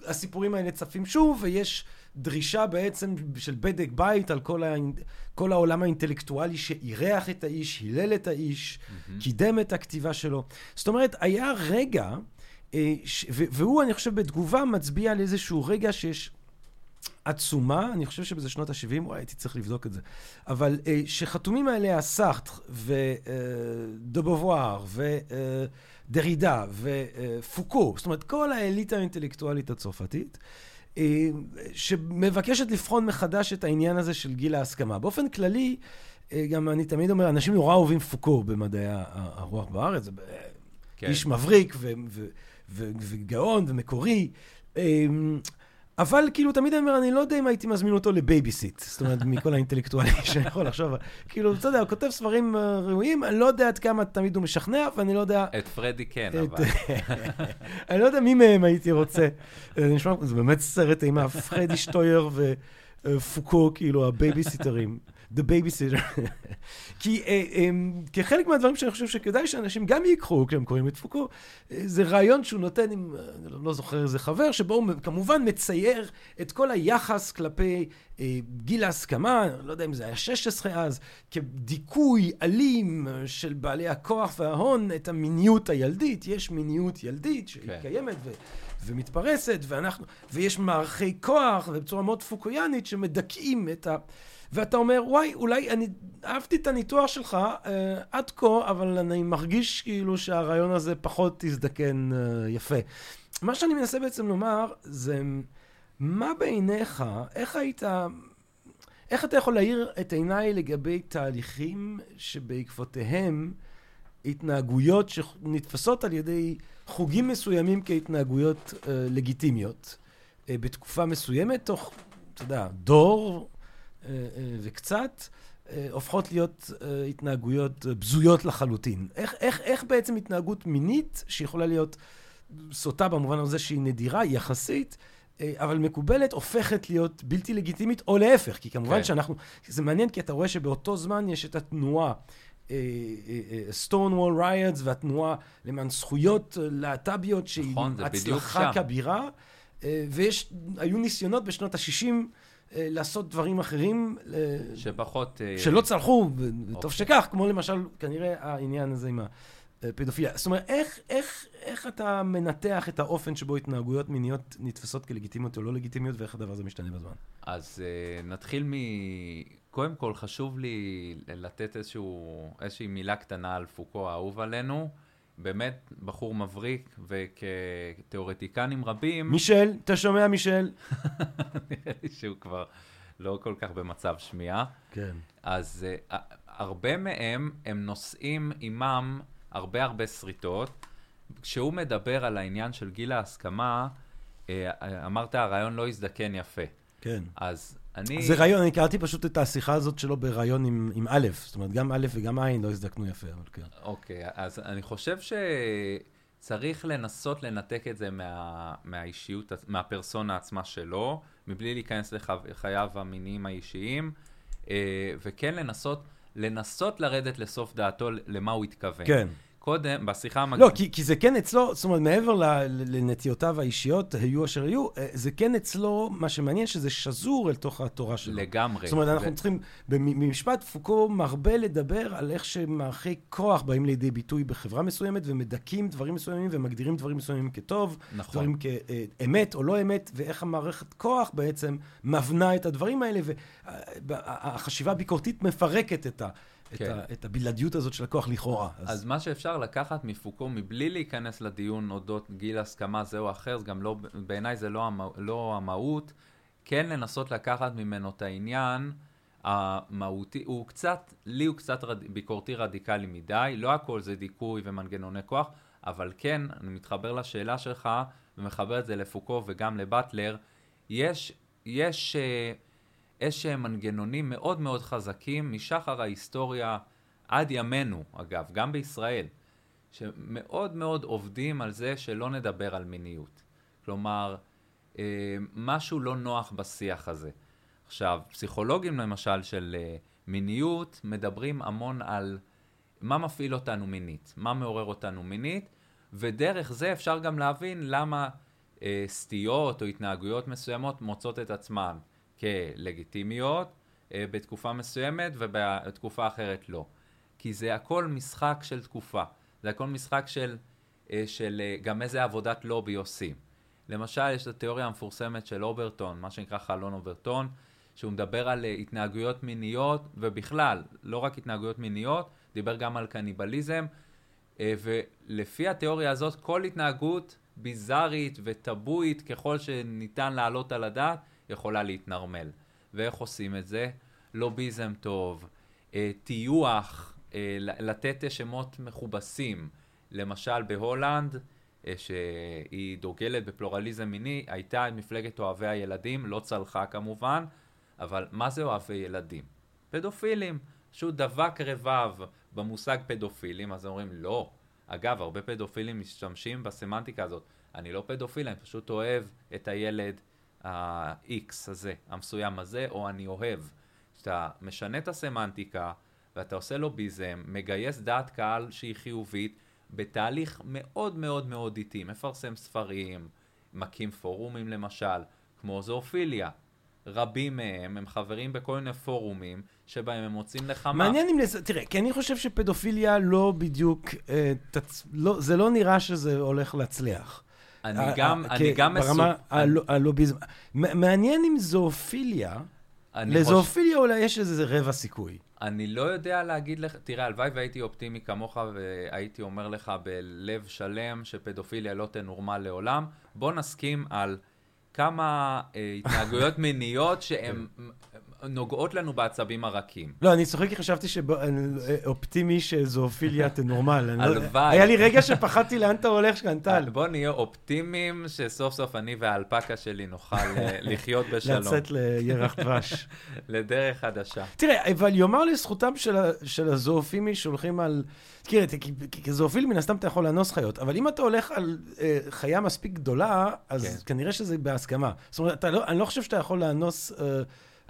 הסיפורים האלה צפים שוב, ויש דרישה בעצם של בדק בית על כל, ה... כל העולם האינטלקטואלי שאירח את האיש, הילל את האיש, קידם את הכתיבה שלו. זאת אומרת, היה רגע, אה, ש... והוא, אני חושב, בתגובה מצביע על איזשהו רגע שיש עצומה, אני חושב שבזה שנות ה-70, וואי, הייתי צריך לבדוק את זה, אבל אה, שחתומים עליה סארטר ודובובואר ודרידה ופוקו, זאת אומרת, כל האליטה האינטלקטואלית הצרפתית, אה, שמבקשת לבחון מחדש את העניין הזה של גיל ההסכמה. באופן כללי, אה, גם אני תמיד אומר, אנשים נורא אוהבים פוקו במדעי הרוח בארץ, כן. איש מבריק ו- ו- ו- וגאון ומקורי. אמ, אבל כאילו, תמיד אני אומר, אני לא יודע אם הייתי מזמין אותו לבייביסיט. זאת אומרת, מכל האינטלקטואלים שאני יכול לחשוב. כאילו, אתה יודע, הוא כותב ספרים אה, ראויים, אני לא יודע עד כמה תמיד הוא משכנע, ואני לא יודע... את פרדי כן, אבל... אני לא יודע מי מהם הייתי רוצה. זה נשמע, זה באמת סרט אימה, פרדי, שטויר ופוקו, כאילו, הבייביסיטרים. The babysitter. כי אה, אה, כחלק מהדברים שאני חושב שכדאי שאנשים גם ייקחו כשהם קוראים את פוקו, אה, זה רעיון שהוא נותן עם, אה, אני לא- לא זוכר איזה חבר, שבו הוא כמובן מצייר את כל היחס כלפי אה, גיל ההסכמה, לא יודע אם זה היה 16 אז, כדיכוי אלים של בעלי הכוח וההון את המיניות הילדית. יש מיניות ילדית שהיא כן. קיימת ו... ומתפרסת, ואנחנו, ויש מערכי כוח, ובצורה מאוד פוקויאנית, שמדכאים את ה... ואתה אומר, וואי, אולי אני אהבתי את הניתוח שלך אה, עד כה, אבל אני מרגיש כאילו שהרעיון הזה פחות הזדקן אה, יפה. מה שאני מנסה בעצם לומר, זה מה בעיניך, איך היית... איך אתה יכול להאיר את עיניי לגבי תהליכים שבעקבותיהם התנהגויות שנתפסות על ידי חוגים מסוימים כהתנהגויות אה, לגיטימיות אה, בתקופה מסוימת, תוך, אתה יודע, דור וקצת, אה, הופכות להיות אה, התנהגויות אה, בזויות לחלוטין. איך, איך, איך בעצם התנהגות מינית, שיכולה להיות סוטה במובן הזה שהיא נדירה יחסית, אה, אבל מקובלת הופכת להיות בלתי לגיטימית, או להפך, כי כמובן כן. שאנחנו, זה מעניין כי אתה רואה שבאותו זמן יש את התנועה. אה, סטונוול ריאדס והתנועה למען זכויות אה, להט"ביות שהיא נכון, הצלחה. כבירה, אה, ויש, היו ניסיונות בשנות ה-60 לעשות דברים אחרים אה, שפחות... אה, שלא צלחו, אוקיי. שכך, כמו למשל כנראה העניין הזה עם הפדופיליה. זאת אומרת, איך, איך, איך אתה מנתח את האופן שבו התנהגויות מיניות נתפסות כלגיטימיות או לא לגיטימיות, ואיך הדבר הזה משתנה בזמן? אז נתחיל מ... קודם כל, חשוב לי לתת איזשהו, איזושהי מילה קטנה על פוקו האהוב עלינו. באמת בחור מבריק, וכתיאורטיקנים רבים, מישל, אתה שומע מישל? נראה לי שהוא כבר לא כל כך במצב שמיעה. כן. אז uh, הרבה מהם, הם נושאים עימם הרבה הרבה שריטות. כשהוא מדבר על העניין של גיל ההסכמה, uh, אמרת, הרעיון לא יזדקן יפה. כן. אז אני... זה רעיון, אני קראתי פשוט את השיחה הזאת שלו בראיון עם, עם א', זאת אומרת, גם א' וגם ע' לא הזדקנו יפה, אבל כן. אוקיי, אז אני חושב שצריך לנסות לנתק את זה מה, מהאישיות, מהפרסונה עצמה שלו, מבלי להיכנס לחייו המיניים האישיים, אה, וכן לנסות, לנסות לרדת לסוף דעתו למה הוא התכוון. כן. קודם, בשיחה המק... לא, כי, כי זה כן אצלו, זאת אומרת, מעבר לנטיותיו האישיות, היו אשר היו, אה, זה כן אצלו, מה שמעניין שזה שזור אל תוך התורה שלו. לגמרי. זאת אומרת, אנחנו ו- צריכים, במשפט פוקו מרבה לדבר על איך שמערכי כוח באים לידי ביטוי בחברה מסוימת ומדכאים דברים מסוימים ומגדירים דברים מסוימים כטוב, נכון. דברים כאמת או לא אמת, ואיך המערכת כוח בעצם מבנה את הדברים האלה, והחשיבה הביקורתית מפרקת את ה... את, כן. ה, את הבלעדיות הזאת של הכוח לכאורה. אז מה שאפשר לקחת מפוקו מבלי להיכנס לדיון אודות גיל הסכמה זה או אחר, זה גם לא, בעיניי זה לא, המה, לא המהות, כן לנסות לקחת ממנו את העניין המהותי, הוא קצת, לי הוא קצת רד, ביקורתי רדיקלי מדי, לא הכל זה דיכוי ומנגנוני כוח, אבל כן, אני מתחבר לשאלה שלך ומחבר את זה לפוקו וגם לבטלר, יש, יש uh, איזשהם מנגנונים מאוד מאוד חזקים משחר ההיסטוריה עד ימינו, אגב, גם בישראל, שמאוד מאוד עובדים על זה שלא נדבר על מיניות. כלומר, אה, משהו לא נוח בשיח הזה. עכשיו, פסיכולוגים למשל של אה, מיניות מדברים המון על מה מפעיל אותנו מינית, מה מעורר אותנו מינית, ודרך זה אפשר גם להבין למה אה, סטיות או התנהגויות מסוימות מוצאות את עצמן כלגיטימיות אה, בתקופה מסוימת ובתקופה אחרת לא. כי זה הכל משחק של תקופה. זה הכל משחק של, אה, של אה, גם איזה עבודת לובי עושים. למשל, יש את התיאוריה המפורסמת של אוברטון, מה שנקרא חלון אוברטון, שהוא מדבר על התנהגויות מיניות, ובכלל, לא רק התנהגויות מיניות, דיבר גם על קניבליזם, ולפי התיאוריה הזאת, כל התנהגות ביזארית וטבואית, ככל שניתן להעלות על הדעת, יכולה להתנרמל. ואיך עושים את זה? לוביזם טוב, אה, טיוח, אה, לתת שמות מכובסים. למשל בהולנד, אה, שהיא דוגלת בפלורליזם מיני, הייתה מפלגת אוהבי הילדים, לא צלחה כמובן, אבל מה זה אוהבי ילדים? פדופילים. פשוט דבק רבב במושג פדופילים, אז אומרים לא. אגב, הרבה פדופילים משתמשים בסמנטיקה הזאת. אני לא פדופיל, אני פשוט אוהב את הילד ה-X הזה, המסוים הזה, או אני אוהב. כשאתה משנה את הסמנטיקה ואתה עושה לוביזם, מגייס דעת קהל שהיא חיובית, בתהליך מאוד מאוד מאוד איטי, מפרסם ספרים, מקים פורומים למשל, כמו זואופיליה. רבים מהם הם חברים בכל מיני פורומים שבהם הם מוצאים נחמה. מעניין אם... לס... תראה, כי אני חושב שפדופיליה לא בדיוק... אה, תצ... לא, זה לא נראה שזה הולך להצליח. אני ה- גם, ה- אני כ- גם ברמה מסו- הלו- הלוביזם. מעניין אם זואופיליה, לזואופיליה אולי יש איזה רבע סיכוי. אני לא יודע להגיד לך, תראה, הלוואי והייתי אופטימי כמוך והייתי אומר לך בלב שלם שפדופיליה לא תנורמל לעולם. בוא נסכים על כמה אה, התנהגויות מיניות שהן נוגעות לנו בעצבים הרכים. לא, אני צוחק כי חשבתי שאופטימי שזואופיליה תנורמל. לא- הלוואי. היה לי רגע שפחדתי לאן אתה הולך כאן, טל. בוא נהיה אופטימיים שסוף סוף אני והאלפקה שלי נוכל אה, לחיות בשלום. לצאת לירח דבש. לדרך חדשה. תראה, אבל יאמר לזכותם של, הזואופימי שהולכים על... תראה, כזואופיל מן הסתם אתה יכול לאנוס חיות, אבל אם אתה הולך על אה, חיה מספיק גדולה, אז כן. כנראה שזה בהסכמה. זאת אומרת, לא, אני לא חושב שאתה יכול לאנוס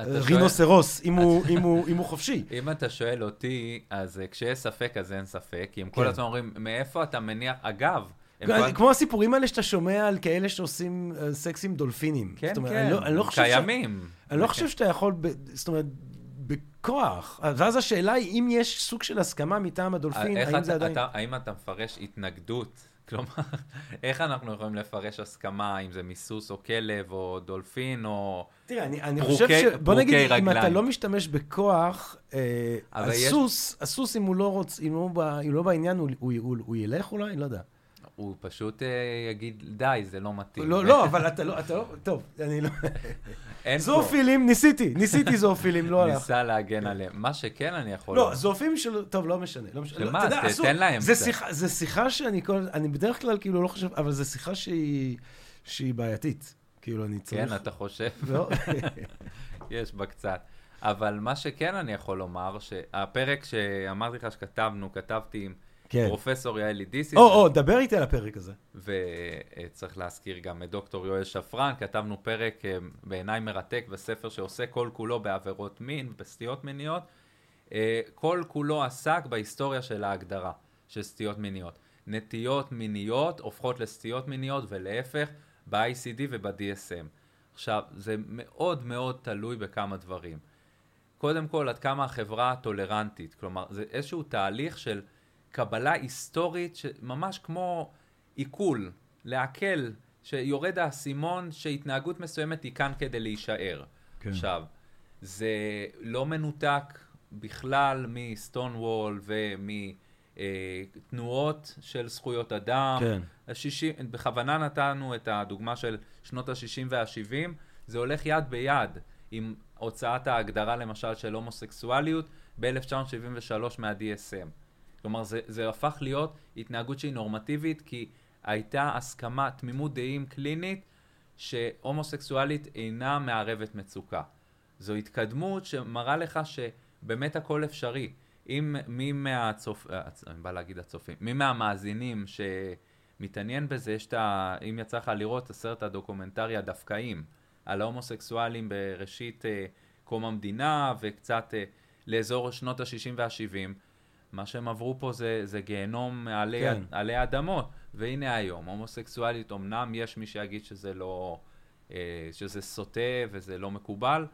אה, אה, רינוסרוס אם הוא, חופשי. אם אתה שואל אותי, אז אה, כשיש ספק אז אין ספק, כי הם כל כן. הזמן אומרים, מאיפה אתה מניח, אגב, כל- כמו הסיפורים האלה שאתה שומע על כאלה שעושים אה, סקס עם דולפינים. כן, כן, לא, לא. קיימים. אני לא חושב שאתה יכול. זאת אומרת, בכוח. ואז השאלה היא, אם יש סוג של הסכמה מטעם הדולפין, אה, האם אתה- זה עדיין... האם אתה מפרש התנגדות? כלומר, איך אנחנו יכולים לפרש הסכמה, אם זה מסוס או כלב או דולפין או... תראה, אני, אני פרוקי- חושב ש... בוא נגיד, פרוקי אם אתה רגליים. לא משתמש בכוח, אה, אבל יש- הסוס, הסוס, אם הוא לא רוצ... אם הוא, ב... אם לא בעניין, הוא, הוא, הוא, הוא ילך אולי? לא יודע. הוא פשוט אה, יגיד, די, זה לא מתאים. לא, לא, אבל אתה לא, אתה לא... טוב, אני לא... אין פה. זואופילים, ניסיתי, ניסיתי זואופילים, לא הלך. ניסה להגן עליהם. מה שכן אני יכול... לא, זואופילים של... טוב, לא משנה. לא משנה. שמה? תן להם זה. שיחה, שאני כל... אני בדרך כלל כאילו לא חושב, אבל זו שיחה שהיא, שהיא בעייתית. כאילו, אני צריך... כן, אתה חושב? לא? יש בה קצת. אבל מה שכן אני יכול לומר, שהפרק שאמרתי לך שכתבנו, כתבתי עם כן. פרופסור יעלי דיסיס, או, או, דבר איתי על הפרק הזה. וצריך להזכיר גם את דוקטור יואל שפרן, כתבנו פרק אה, בעיניי מרתק בספר שעושה כל כולו בעבירות מין, בסטיות מיניות. אה, כל כולו עסק בהיסטוריה של ההגדרה של סטיות מיניות. נטיות מיניות הופכות לסטיות מיניות ולהפך ב-ICD וב-DSM. עכשיו, זה מאוד מאוד תלוי בכמה דברים. קודם כל, עד כמה החברה טולרנטית, כלומר, זה איזשהו תהליך של קבלה היסטורית, ממש כמו עיכול, לעכל, שיורד האסימון שהתנהגות מסוימת היא כאן כדי להישאר. כן. עכשיו, זה לא מנותק בכלל מסטון וול ומתנועות של זכויות אדם. כן. השישים, בכוונה נתנו את הדוגמה של שנות ה-60 וה-70, זה הולך יד ביד עם הוצאת ההגדרה למשל של הומוסקסואליות ב-1973 מה-DSM. כלומר, זה, זה הפך להיות התנהגות שהיא נורמטיבית, כי הייתה הסכמה, תמימות דעים קלינית, שהומוסקסואלית אינה מערבת מצוקה. זו התקדמות שמראה לך שבאמת הכל אפשרי. אם מי מהצופ... אה, אני בא להגיד הצופים, מי מהמאזינים שמתעניין בזה, יש את ה... אם יצא לך לראות את הסרט הדוקומנטרי הדווקאים, על ההומוסקסואלים בראשית אה, קום המדינה וקצת אה, לאזור שנות ה-60 וה-70, מה שהם עברו פה זה, זה גיהנום עלי, כן. עלי אדמות. והנה היום, הומוסקסואלית, אמנם יש מי שיגיד שזה לא, אה, שזה סוטה וזה לא מקובל.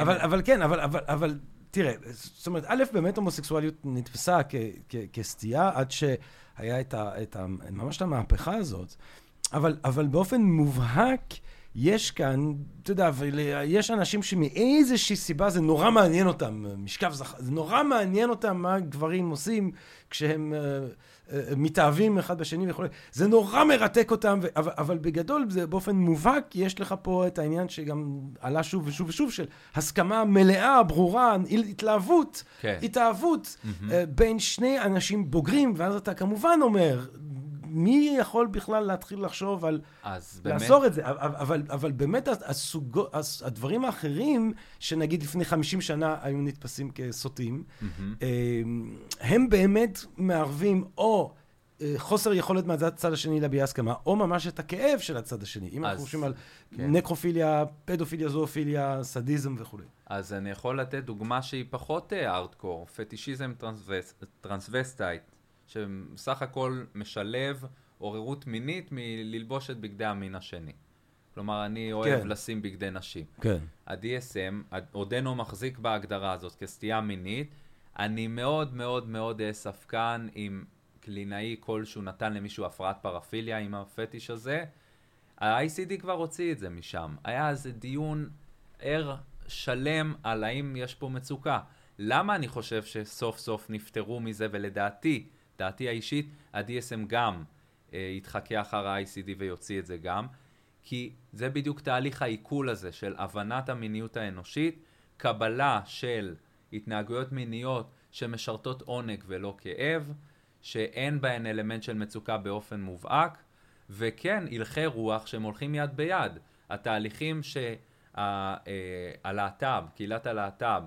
אבל, הנה, אבל כן, אבל, אבל, אבל תראה, זאת אומרת, א', באמת הומוסקסואליות נתפסה כ, כ, כסטייה עד שהיה את, ה, את ה, ממש את המהפכה הזאת, אבל, אבל באופן מובהק יש כאן, אתה יודע, ול- יש אנשים שמאיזושהי סיבה זה נורא מעניין אותם, משכב זכר, זה נורא מעניין אותם מה גברים עושים כשהם אה, אה, מתאהבים אחד בשני וכו', זה נורא מרתק אותם, ו- אבל, אבל בגדול זה באופן מובהק יש לך פה את העניין שגם עלה שוב ושוב ושוב של הסכמה מלאה, ברורה, התלהבות, כן. התאהבות אה, בין שני אנשים בוגרים, ואז אתה כמובן אומר, מי יכול בכלל להתחיל לחשוב על אז באמת, לאסור את זה? אבל, אבל, באמת הסוגו, הס- הדברים האחרים, שנגיד לפני 50 שנה היו נתפסים כסוטים. אה, הם באמת מערבים או אה, חוסר יכולת מהצד השני להביע הסכמה, או ממש את הכאב של הצד השני. אם אנחנו אז- חושבים על כן. נקרופיליה, פדופיליה, זואופיליה, סדיזם וכולי. אז אני יכול לתת דוגמה שהיא פחות ארטקור, פטישיזם טרנסווסט, transvestite, שבסך הכל משלב עוררות מינית מללבוש את בגדי המין השני. כלומר, אני אוהב כן. לשים בגדי נשים. כן. ה-DSM עודנו מחזיק בהגדרה הזאת כסטייה מינית. אני מאוד מאוד מאוד ספקן אם קלינאי כלשהו נתן למישהו הפרעת פרפיליה עם הפטיש הזה. ה-ICD כבר הוציא את זה משם. היה איזה דיון ער שלם על האם יש פה מצוקה. למה אני חושב שסוף סוף נפטרו מזה, ולדעתי, דעתי האישית, ה-DSM גם אה, יתחכה אחר ה-ICD ויוציא את זה גם, כי זה בדיוק תהליך העיכול הזה של הבנת המיניות האנושית, קבלה של התנהגויות מיניות שמשרתות עונג ולא כאב, שאין בהן אלמנט של מצוקה באופן מובהק, וכן הלכי רוח שהם הולכים יד ביד. התהליכים שהלהט"ב, קהילת הלהט"ב,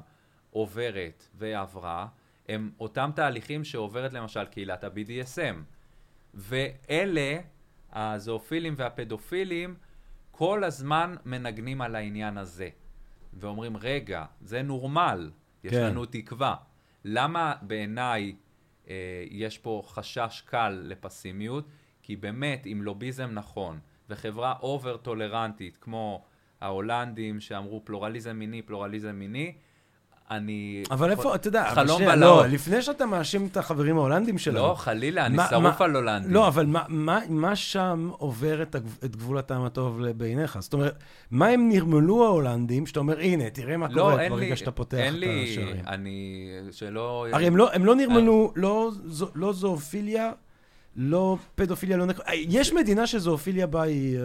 עוברת ועברה, הם אותם תהליכים שעוברת למשל קהילת ה-BDSM. ואלה, הזואופילים והפדופילים, כל הזמן מנגנים על העניין הזה. ואומרים, רגע, זה נורמל, יש כן. לנו תקווה. למה בעיניי אה, יש פה חשש קל לפסימיות? כי באמת, אם לוביזם נכון, וחברה over טולרנטית, כמו ההולנדים שאמרו פלורליזם מיני, פלורליזם מיני, אני... אבל איפה, אתה יודע, חלום בלהות. לא, לפני שאתה מאשים את החברים ההולנדים שלנו. לא, חלילה, אני שרוף על הולנדים. לא, אבל מה, מה, מה שם עובר את, הגב, את גבול הטעם הטוב בעיניך? זאת אומרת, מה הם נרמלו ההולנדים, שאתה אומר, הנה, תראה מה לא, קורה אין ברגע לי, שאתה פותח אין את לי, השערים. אני, שלא... הרי הם לא, הם לא נרמלו, לא, זו, לא זואופיליה, לא פדופיליה, לא נק... יש מדינה שזואופיליה בה היא אה,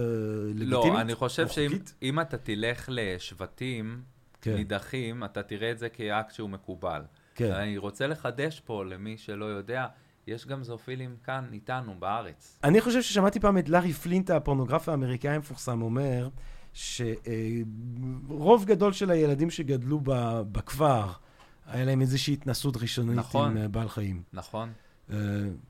לגיטימית? לא, אני חושב שאם אתה תלך לשבטים כן, נידחים, אתה תראה את זה כאקט שהוא מקובל. כן. אני רוצה לחדש פה למי שלא יודע, יש גם זופילים כאן איתנו בארץ. אני חושב ששמעתי פעם את לארי פלינט, הפורנוגרף האמריקאי המפורסם, אומר שרוב גדול של הילדים שגדלו בכפר, היה להם איזושהי התנסות ראשונית נכון. עם אה, בעל חיים. נכון? אה,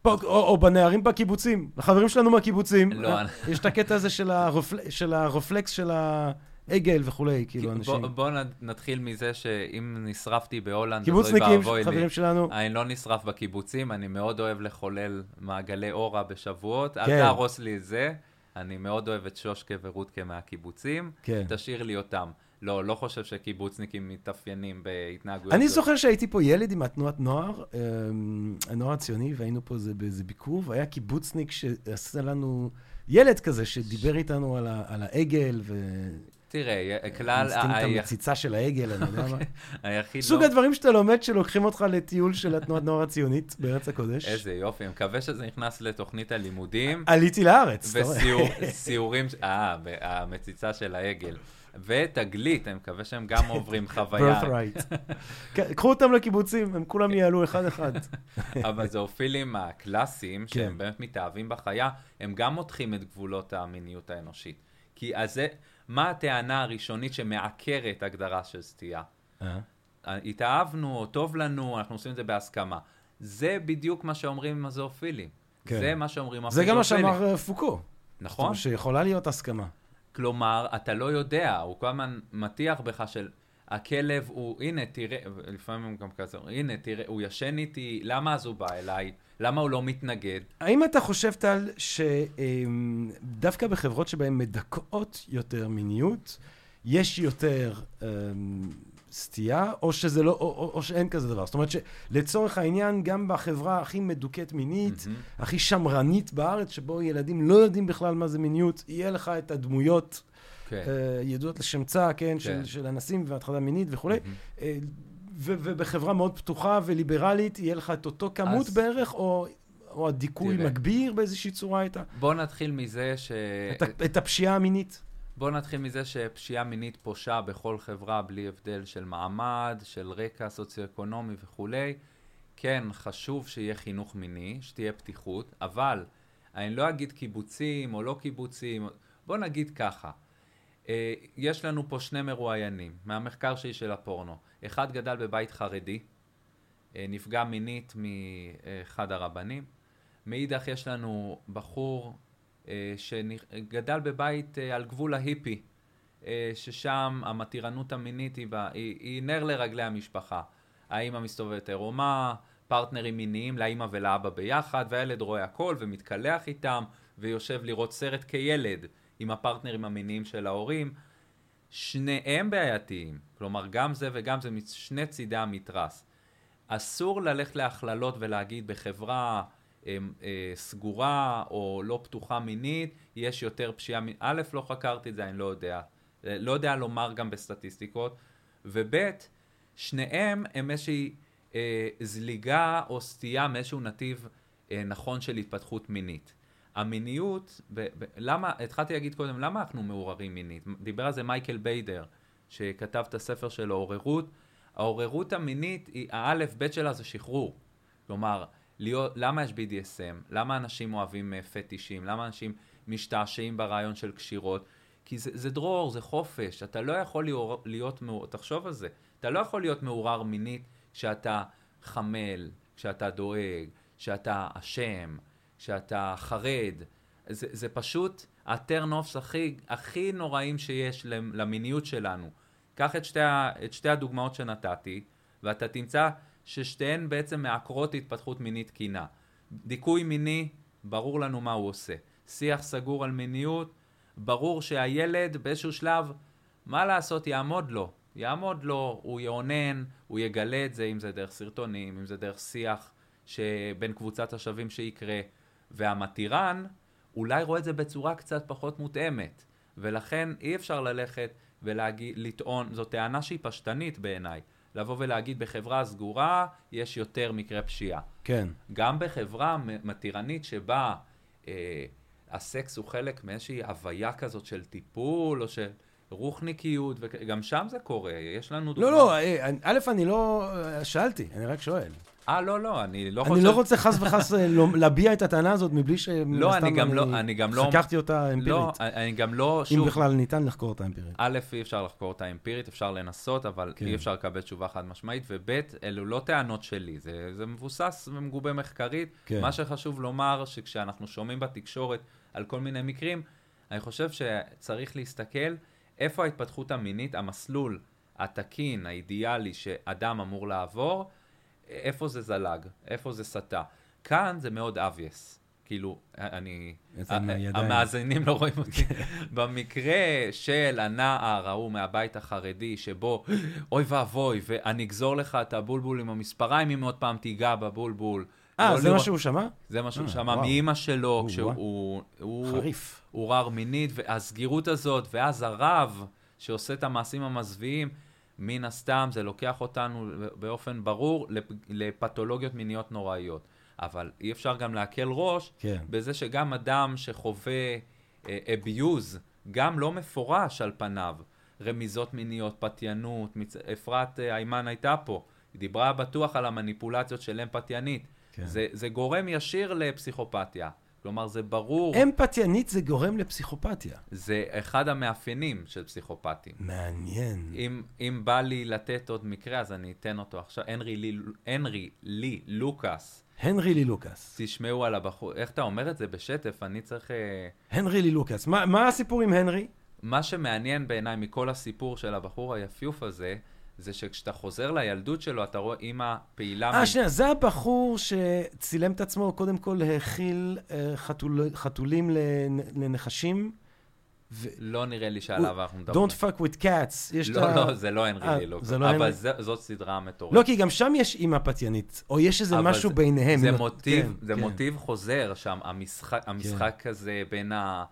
פה, או, או בנערים בקיבוצים, החברים שלנו מהקיבוצים, לא, אה, יש את הקטע הזה של, הרפל, של הרפלקס של העגל וכולי, כאילו אנשים. בוא, בוא נתחיל מזה שאם נשרפתי בהולנד, קיבוצניקים. חברים שלנו, אני לא נשרף בקיבוצים, אני מאוד אוהב לחולל מעגלי אורה בשבועות. אל כן. תהרוס לי את זה. אני מאוד אוהב את שושקה ורודקה מהקיבוצים. כן. תשאיר לי אותם. לא, לא חושב שקיבוצניקים מתאפיינים בהתנהגויות. אני לא- זוכר שהייתי פה ילד עם התנועת נוער, אמ, הנוער הציוני, והיינו פה איזה- באיזה ביקור, והיה קיבוצניק שעשה לנו, ילד כזה, שדיבר איתנו על, ה, על העגל, תראה, כלל... ואינסטינקט ה- ה- המציצה של העגל, אני יודע מה. היחיד סוג לא... הדברים שאתה לומד שלוקחים אותך לטיול של התנועת נוער הציונית בארץ הקודש. איזה יופי, אני מקווה שזה נכנס לתוכנית הלימודים. עליתי לארץ. אתה רואה? וסיורים... אה, המציצה של העגל. ותגלית, אני מקווה שהם גם עוברים חוויה. birthright. כן, קחו אותם לקיבוצים, הם כולם יעלו אחד-אחד. אבל זואופילים הקלאסיים, שהם כן. באמת מתאהבים בחיה, הם גם מותחים את גבולות המיניות האנושית. כי אז זה, מה הטענה הראשונית שמעקרת הגדרה של סטייה? אה? התאהבנו, או טוב לנו, אנחנו עושים את זה בהסכמה. זה בדיוק מה שאומרים עם הזואופילים. כן. זה מה שאומרים זה גם מה. שאמר אה, פוקו. נכון? שיכולה להיות הסכמה. כלומר, אתה לא יודע, הוא כל הזמן מטיח בך של הכלב הוא, הנה, תראה, לפעמים הם גם כזה, הנה, תראה, הוא ישן איתי, למה אז הוא בא אליי? למה הוא לא מתנגד? האם אתה חושב, טל, שדווקא בחברות שבהן מדכאות יותר מיניות, יש יותר אמ, סטייה, או שזה לא, או, או, או שאין כזה דבר? זאת אומרת שלצורך העניין, גם בחברה הכי מדוכאת מינית, מהמם. הכי שמרנית בארץ, שבו ילדים לא יודעים בכלל מה זה מיניות, יהיה לך את הדמויות כן. אה, ידועות לשמצה, כן, של, כן. של אנסים והטרדה מינית וכולי. מהמם. אה, ו- ובחברה מאוד פתוחה וליברלית, יהיה לך את אותו כמות אז- בערך, או, או הדיכוי תראה. מגביר באיזושהי צורה את, ה- בוא נתחיל מזה ש... את, ה- את הפשיעה המינית. בוא נתחיל מזה שפשיעה מינית פושה בכל חברה בלי הבדל של מעמד, של רקע סוציו-אקונומי וכולי. כן, חשוב שיהיה חינוך מיני, שתהיה פתיחות, אבל אני לא אגיד קיבוצים או לא קיבוצים, בוא נגיד ככה, אה, יש לנו פה שני מרואיינים מהמחקר שלי של הפורנו. אחד גדל בבית חרדי, אה, נפגע מינית מאחד הרבנים. מאידך יש לנו בחור אה, שגדל בבית אה, על גבול ההיפי, ששם המתירנות המינית היא, היא, היא נר לרגלי המשפחה. האמא מסתובבת עירומה, פרטנרים מיניים לאמא ולאבא ביחד, והילד רואה הכל ומתקלח איתם, ויושב לראות סרט כילד עם הפרטנרים המיניים של ההורים. שניהם בעייתיים, כלומר גם זה וגם זה משני צידי המתרס. אסור ללכת להכללות ולהגיד בחברה אה, אה, סגורה או לא פתוחה מינית, יש יותר פשיעה מינית. א', לא חקרתי את זה, אני לא יודע. אה, לא יודע לומר גם בסטטיסטיקות. וב', שניהם הם איזושהי אה, זליגה או סטייה מאיזשהו נתיב אה, נכון של התפתחות מינית. המיניות, ב, ב, למה, התחלתי להגיד קודם, למה אנחנו מעורערים מינית? דיבר על זה מייקל ביידר, שכתב את הספר שלו, עוררות. העוררות המינית, היא- האלף-בית שלה זה שחרור. כלומר, להיות, למה יש BDSM? למה אנשים אוהבים אה, פטישים? למה אנשים משתעשעים ברעיון של קשירות? כי זה, זה דרור, זה חופש. אתה לא יכול להיות, להיות מעורר, תחשוב על זה. אתה לא יכול להיות מעורר מינית כשאתה חמל, כשאתה דואג, כשאתה אשם, כשאתה חרד. זה, זה פשוט הטרן אופס הכי, הכי נוראים שיש למ- למיניות שלנו. קח את שתי, את שתי הדוגמאות שנתתי, ואתה תמצא ששתיהן בעצם מעקרות התפתחות מינית תקינה. דיכוי מיני, ברור לנו מה הוא עושה. שיח סגור על מיניות, ברור שהילד באיזשהו שלב, מה לעשות, יעמוד לו. יעמוד לו, הוא יאונן, הוא יגלה את זה, אם זה דרך סרטונים, אם זה דרך שיח שבין קבוצת השווים שיקרה. והמתירן אולי רואה את זה בצורה קצת פחות מותאמת. ולכן אי אפשר ללכת ולטעון, זו טענה שהיא פשטנית בעיניי. לבוא ולהגיד בחברה סגורה יש יותר מקרי פשיעה. כן. גם בחברה מתירנית שבה אה, הסקס הוא חלק מאיזושהי הוויה כזאת של טיפול או של רוחניקיות, וגם שם זה קורה, יש לנו לא, לא, אה, א', אני לא... אה, שאלתי, אני רק שואל. אה, לא, לא, אני לא אני לא רוצה חס וחס אה, לא- להביע את הטענה הזאת מבלי ש... לא, אני גם לא- אני גם לא- חקרתי אותה אמפירית. לא, אני גם לא, אם בכלל ניתן לחקור אותה אמפירית. א', אי אפשר לחקור אותה אמפירית, אפשר לנסות, אבל כן. אי אפשר לקבל תשובה חד משמעית, וב', אלו לא טענות שלי, זה, זה מבוסס ומגובה מחקרית. כן. מה שחשוב לומר, שכשאנחנו שומעים בתקשורת על כל מיני מקרים, אני חושב שצריך להסתכל איפה ההתפתחות המינית, המסלול התקין, האידיאלי, שאדם אמור לעבור, איפה זה זלג, איפה זה סטה. כאן זה מאוד obvious. כאילו, אני... המאזינים לא רואים אותי. במקרה של הנער ההוא מהבית החרדי, שבו, אוי ואבוי, ואני אגזור לך את הבולבול עם המספריים אם עוד פעם תיגע בבולבול. אה, לא זה מה שהוא שמע? זה מה שהוא אה, שמע. מאימא שלו, כשהוא הוא- חריף. עורר מינית, והסגירות הזאת, ואז הרב שעושה את המעשים המזוויעים, מן הסתם זה לוקח אותנו באופן ברור לפ- לפתולוגיות מיניות נוראיות. אבל אי אפשר גם להקל ראש כן. בזה שגם אדם שחווה אביוז, גם לא מפורש על פניו, רמיזות מיניות, פתיינות, מצ... אפרת אה, היימן הייתה פה, היא דיברה בטוח על המניפולציות של אם פתיינית. כן. זה, זה גורם ישיר לפסיכופתיה. כלומר, זה ברור, אם פתיינית זה גורם לפסיכופתיה. זה אחד המאפיינים של פסיכופטים. מעניין. אם, אם בא לי לתת עוד מקרה, אז אני אתן אותו עכשיו. הנרי לי, הנרי לי לוקאס, הנרי לי לוקאס. תשמעו על הבחור, איך אתה אומר את זה בשטף? אני צריך... אה, הנרי לי לוקאס. מה מה הסיפור עם הנרי? מה שמעניין בעיניי מכל הסיפור של הבחור היפיוף הזה, זה שכשאתה חוזר לילדות שלו, אתה רואה אימא פעילה... אה, מ- שנייה, זה הבחור שצילם את עצמו, קודם כל האכיל אה, חתול- חתולים לנ- לנחשים. ו- לא נראה לי שעליו אנחנו מדברים. Don't fuck with cats. יש לא. לא, זה לא הנרי אה, לי לוקאס. זה לא אבל? זה- זאת סדרה מטורפת. לא, כי גם שם יש אימא פתיינית, או יש איזה משהו זה- ביניהם. זה לא- מוטיב, כן, זה כן. מוטיב חוזר שם, המשחק, המשחק הזה בין ה...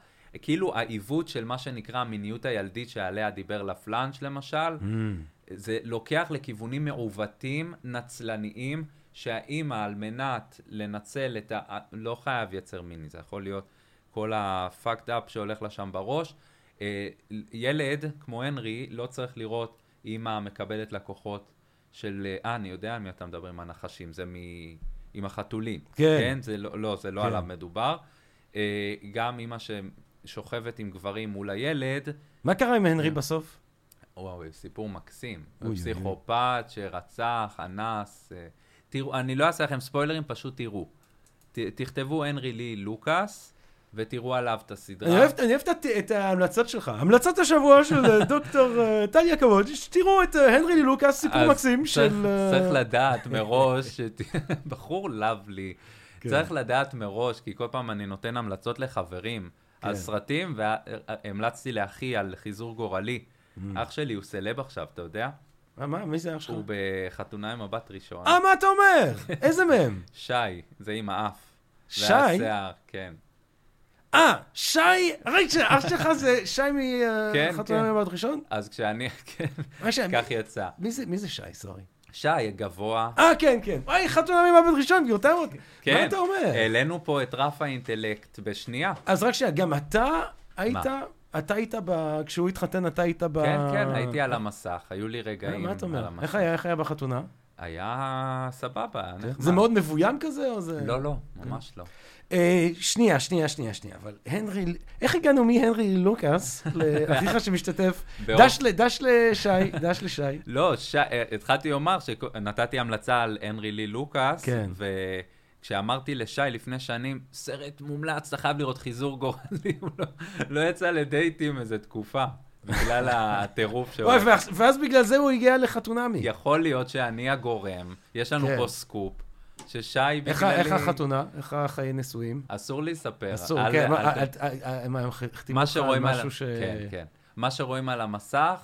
כאילו העיוות של מה שנקרא המיניות הילדית שעליה דיבר לפלאנץ' למשל, Mm, זה לוקח לכיוונים מעוותים, נצלניים, שהאימא על מנת לנצל את ה... לא חייב יצר מיני, זה יכול להיות כל ה-fucked up שהולך לה שם בראש. אה, ילד כמו הנרי לא צריך לראות אימא מקבלת לקוחות של... אה, אני יודע על מי אתה מדבר עם הנחשים, זה מ... עם החתולים. כן. כן? זה לא, לא, זה לא כן. עליו מדובר. אה, גם אימא ששוכבת עם גברים מול הילד, מה קרה עם. הנרי בסוף? וואו, סיפור מקסים. אוי, פסיכופת שרצח, אנס. אה, תראו, אני לא אעשה לכם ספוילרים, פשוט תראו. ת, תכתבו הנרי לי לוקאס, ותראו עליו את הסדרה. אני אוהב, אני אוהב את, את ההמלצות שלך. המלצת השבוע של אה, דוקטור אה, טליה כבוד, תראו את הנרי לי לוקאס, סיפור מקסים צריך, של... צריך לדעת מראש, שת... בחור לבלי. כן. צריך לדעת מראש, כי כל פעם אני נותן המלצות לחברים על כן. סרטים, והמלצתי לאחי על חיזור גורלי. Mm. אח שלי הוא סלב עכשיו, אתה יודע? מה, מה, מי זה אח שלך? הוא בחתונה עם הבת ראשון. אה, מה אתה אומר? איזה מהם? שי, זה עם האף. שי? והשיער, כן. אה, שי, רגע, אח שלך זה שי כן, מחתונה כן. מבט ראשון? אז כשאני, כן, כך יצא. מי זה- שי, סורי? שי, גבוה. אה, כן, כן. וואי, חתונה מבט ראשון, גרתם אותי. כן. מה אתה אומר? העלינו פה את רף האינטלקט בשנייה. אז רק שנייה, גם אתה היית מה? אתה היית ב... כשהוא התחתן, אתה היית ב... כן, כן, הייתי על המסך, היו לי רגעים מה אתה אומר? איך היה, איך היה בחתונה? היה סבבה, היה נחמד. זה מאוד מבוים כזה, או זה... לא, לא, ממש לא. אה, שנייה, שנייה, שנייה, שנייה, אבל הנרי, איך הגענו מהנרי לוקאס לאחיך שמשתתף? דש לשי, דש לשי. לא. אה, התחלתי לומר שנתתי המלצה על הנרי לי לוקאס, וכשאמרתי לשי לפני שנים, סרט מומלץ, אתה חייב לראות חיזור גורלי, הוא לא, לא יצא לדייטים איזה תקופה, בגלל הטירוף שלו. ואז- בגלל זה הוא הגיע לחתונמי. יכול להיות שאני הגורם, יש לנו כן. פה סקופ, ששי בגללי... איך החתונה? איך החיי נישואים? אסור לי לספר. אסור, כן, מה, מה אותך על שרואים על... כן, כן. מה שרואים על המסך,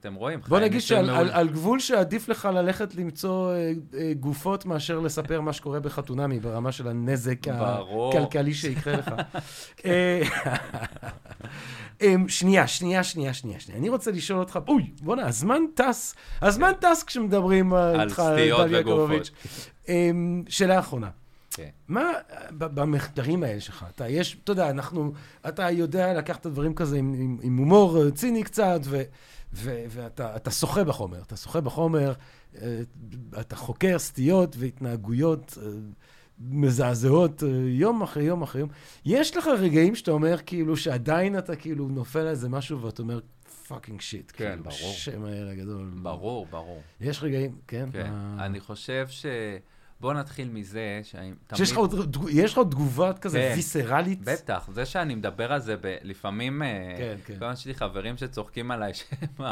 אתם רואים. בוא חיי נגיד שעל על- על גבול שעדיף לך ללכת למצוא אה, אה, גופות מאשר לספר מה שקורה בחתונמי ברמה של הנזק ברור. הכלכלי שיקרה לך. אה, אמ, שנייה, שנייה, שנייה, שנייה, שנייה. אני רוצה לשאול אותך, אוי, בוא'נה, הזמן טס, הזמן טס כשמדברים אה, על איתך על סטיות וגופות. אמ, שאלה אחרונה. כן. מה במחקרים האלה שלך, אתה יש, אתה יודע, אנחנו, אתה יודע לקחת את הדברים כזה עם, עם, עם הומור אה, ציני קצת, ו, ו, ואתה אתה שוחה בחומר, אתה שוחה בחומר, אה, אתה חוקר סטיות והתנהגויות אה, מזעזעות אה, יום אחרי יום אחרי יום. יש לך רגעים שאתה אומר כאילו שעדיין אתה כאילו נופל על איזה משהו ואתה אומר fucking shit. כן, כאילו, ברור. שם האל הגדול. ברור, ברור. יש רגעים, כן? כן. מה- אני חושב ש... בואו נתחיל מזה שאני תמיד... שיש לך עוד, יש לך עוד תגובה כזה כן. ויסרלית? בטח, זה שאני מדבר על זה, ב... לפעמים, אה, כן, כן. כל יש לי חברים שצוחקים עליי שהם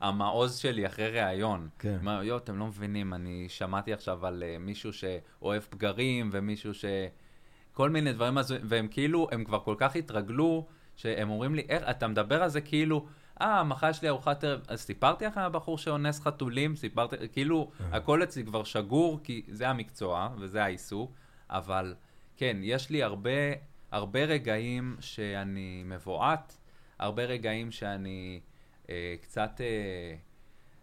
המעוז שלי אחרי ראיון. כן. אומר, יואו, אתם לא מבינים, אני שמעתי עכשיו על אה, מישהו שאוהב פגרים, ומישהו ש... כל מיני דברים והם כאילו, הם כבר כל כך התרגלו, שהם אומרים לי, איך, אתה מדבר על זה כאילו, אה, מחר יש לי ארוחת ערב, אז סיפרתי לכם על הבחור שאונס חתולים, סיפרתי, כאילו, הכל אצלי כבר שגור, כי זה המקצוע, וזה העיסוק, אבל כן, יש לי הרבה, הרבה רגעים שאני מבועת, הרבה רגעים שאני אה, קצת... אה,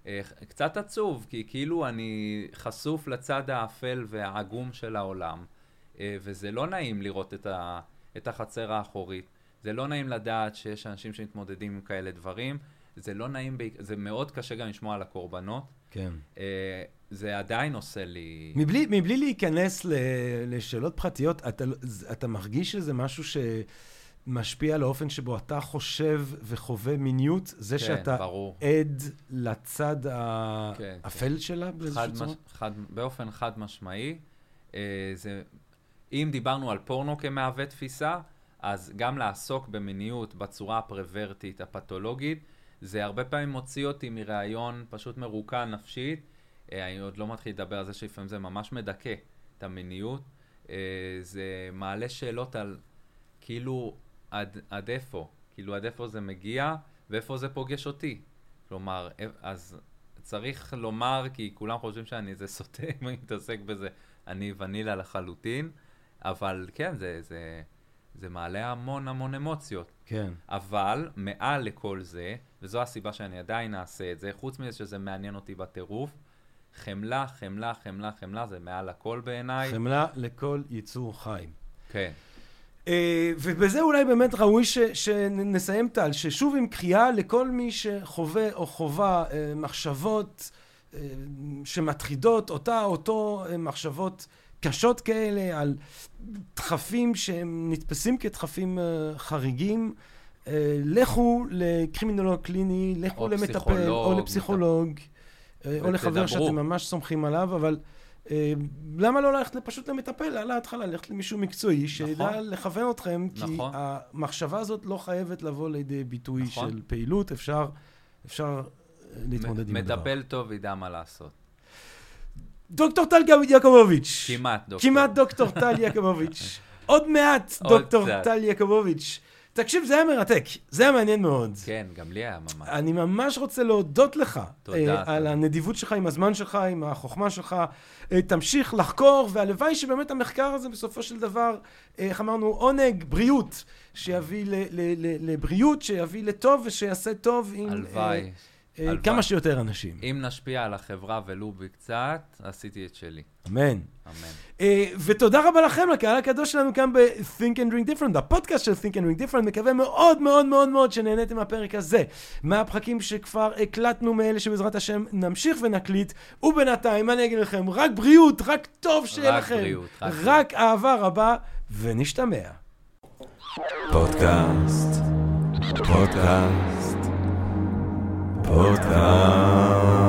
אה, קצת עצוב, כי כאילו אני חשוף לצד האפל והעגום של העולם, אה, וזה לא נעים לראות את, ה, את החצר האחורית. זה לא נעים לדעת שיש אנשים שמתמודדים עם כאלה דברים. זה לא נעים, זה מאוד קשה גם לשמוע על הקורבנות. כן. אה, זה עדיין עושה לי... מבלי, מבלי להיכנס ל, לשאלות פרטיות, אתה, לא- אתה מרגיש שזה משהו שמשפיע על האופן שבו אתה חושב וחווה מיניות? זה כן, שאתה ברור. עד לצד כן, האפל שלה באיזושהי חד צורה? מש, חד, באופן חד משמעי. אה, זה, אם דיברנו על פורנו כמהווה תפיסה, אז גם לעסוק במיניות בצורה הפרוורטית, הפתולוגית, זה הרבה פעמים מוציא אותי מראיון פשוט מרוקן נפשית. אה, אני עוד לא מתחיל לדבר על זה שלפעמים זה ממש מדכא את המיניות. אה, זה מעלה שאלות על כאילו עד, עד איפה, כאילו עד איפה זה מגיע ואיפה זה פוגש אותי. כלומר, אה, אז צריך לומר, כי כולם חושבים שאני איזה סוטה אם אני מתעסק בזה, אני ונילה לחלוטין, אבל כן, זה, זה, זה מעלה המון המון אמוציות. כן. אבל מעל לכל זה, וזו הסיבה שאני עדיין אעשה את זה, חוץ מזה שזה מעניין אותי בטירוף, חמלה, חמלה, חמלה, חמלה, זה מעל הכל בעיניי. חמלה לכל יצור חי. כן, אה, ובזה אולי באמת ראוי ש, שנסיים טל, ששוב עם קריאה לכל מי שחווה או חווה אה, מחשבות אה, שמטרידות אותה, אותו אה, מחשבות קשות כאלה, על דחפים שהם נתפסים כדחפים אה, חריגים. אה, לכו לקרימינולוג קליני, לכו או למטפל, פסיכולוג, או לפסיכולוג, אה, או לחבר. שאתם ממש סומכים עליו, אבל אה, למה לא ללכת פשוט למטפל על ההתחלה, ללכת למישהו מקצועי שידע נכון. לכוון אתכם, כי נכון. המחשבה הזאת לא חייבת לבוא לידי ביטוי נכון. של פעילות, אפשר, אפשר להתמודד עם הדבר. מטפל טוב ידע מה לעשות. דוקטור טל יעקובוביץ'. כמעט, דוקטור. כמעט דוקטור טל יעקובוביץ'. עוד מעט דוקטור. טל יעקובוביץ'. תקשיב, זה היה מרתק, זה היה מעניין מאוד. כן, גם לי היה ממש. אני ממש רוצה להודות לך תודה, אה, על תודה. הנדיבות שלך, עם הזמן שלך, עם החוכמה שלך. אה, תמשיך לחקור, והלוואי שבאמת המחקר הזה בסופו של דבר, אה, איך אמרנו, עונג, בריאות, שיביא לבריאות, שיביא לטוב ושיעשה טוב עם הלוואי. אה. כמה שיותר אנשים. אם נשפיע על החברה ולו בקצת, עשיתי את שלי. אמן. אמן. אה, ותודה רבה לכם, לקהל הקדוש שלנו כאן ב-Think and Drink Different, בפודקאסט של Think and Drink Different, מקווה מאוד מאוד מאוד מאוד שנהניתם מהפרק הזה, מהפרקים שכבר הקלטנו מאלה שבעזרת השם נמשיך ונקליט, ובינתיים, אני אגיד לכם? רק בריאות, רק טוב שיהיה רק לכם. בריאות, רק רק אהבה רבה, ונשתמע. פודקאסט, פודקאסט, Portal.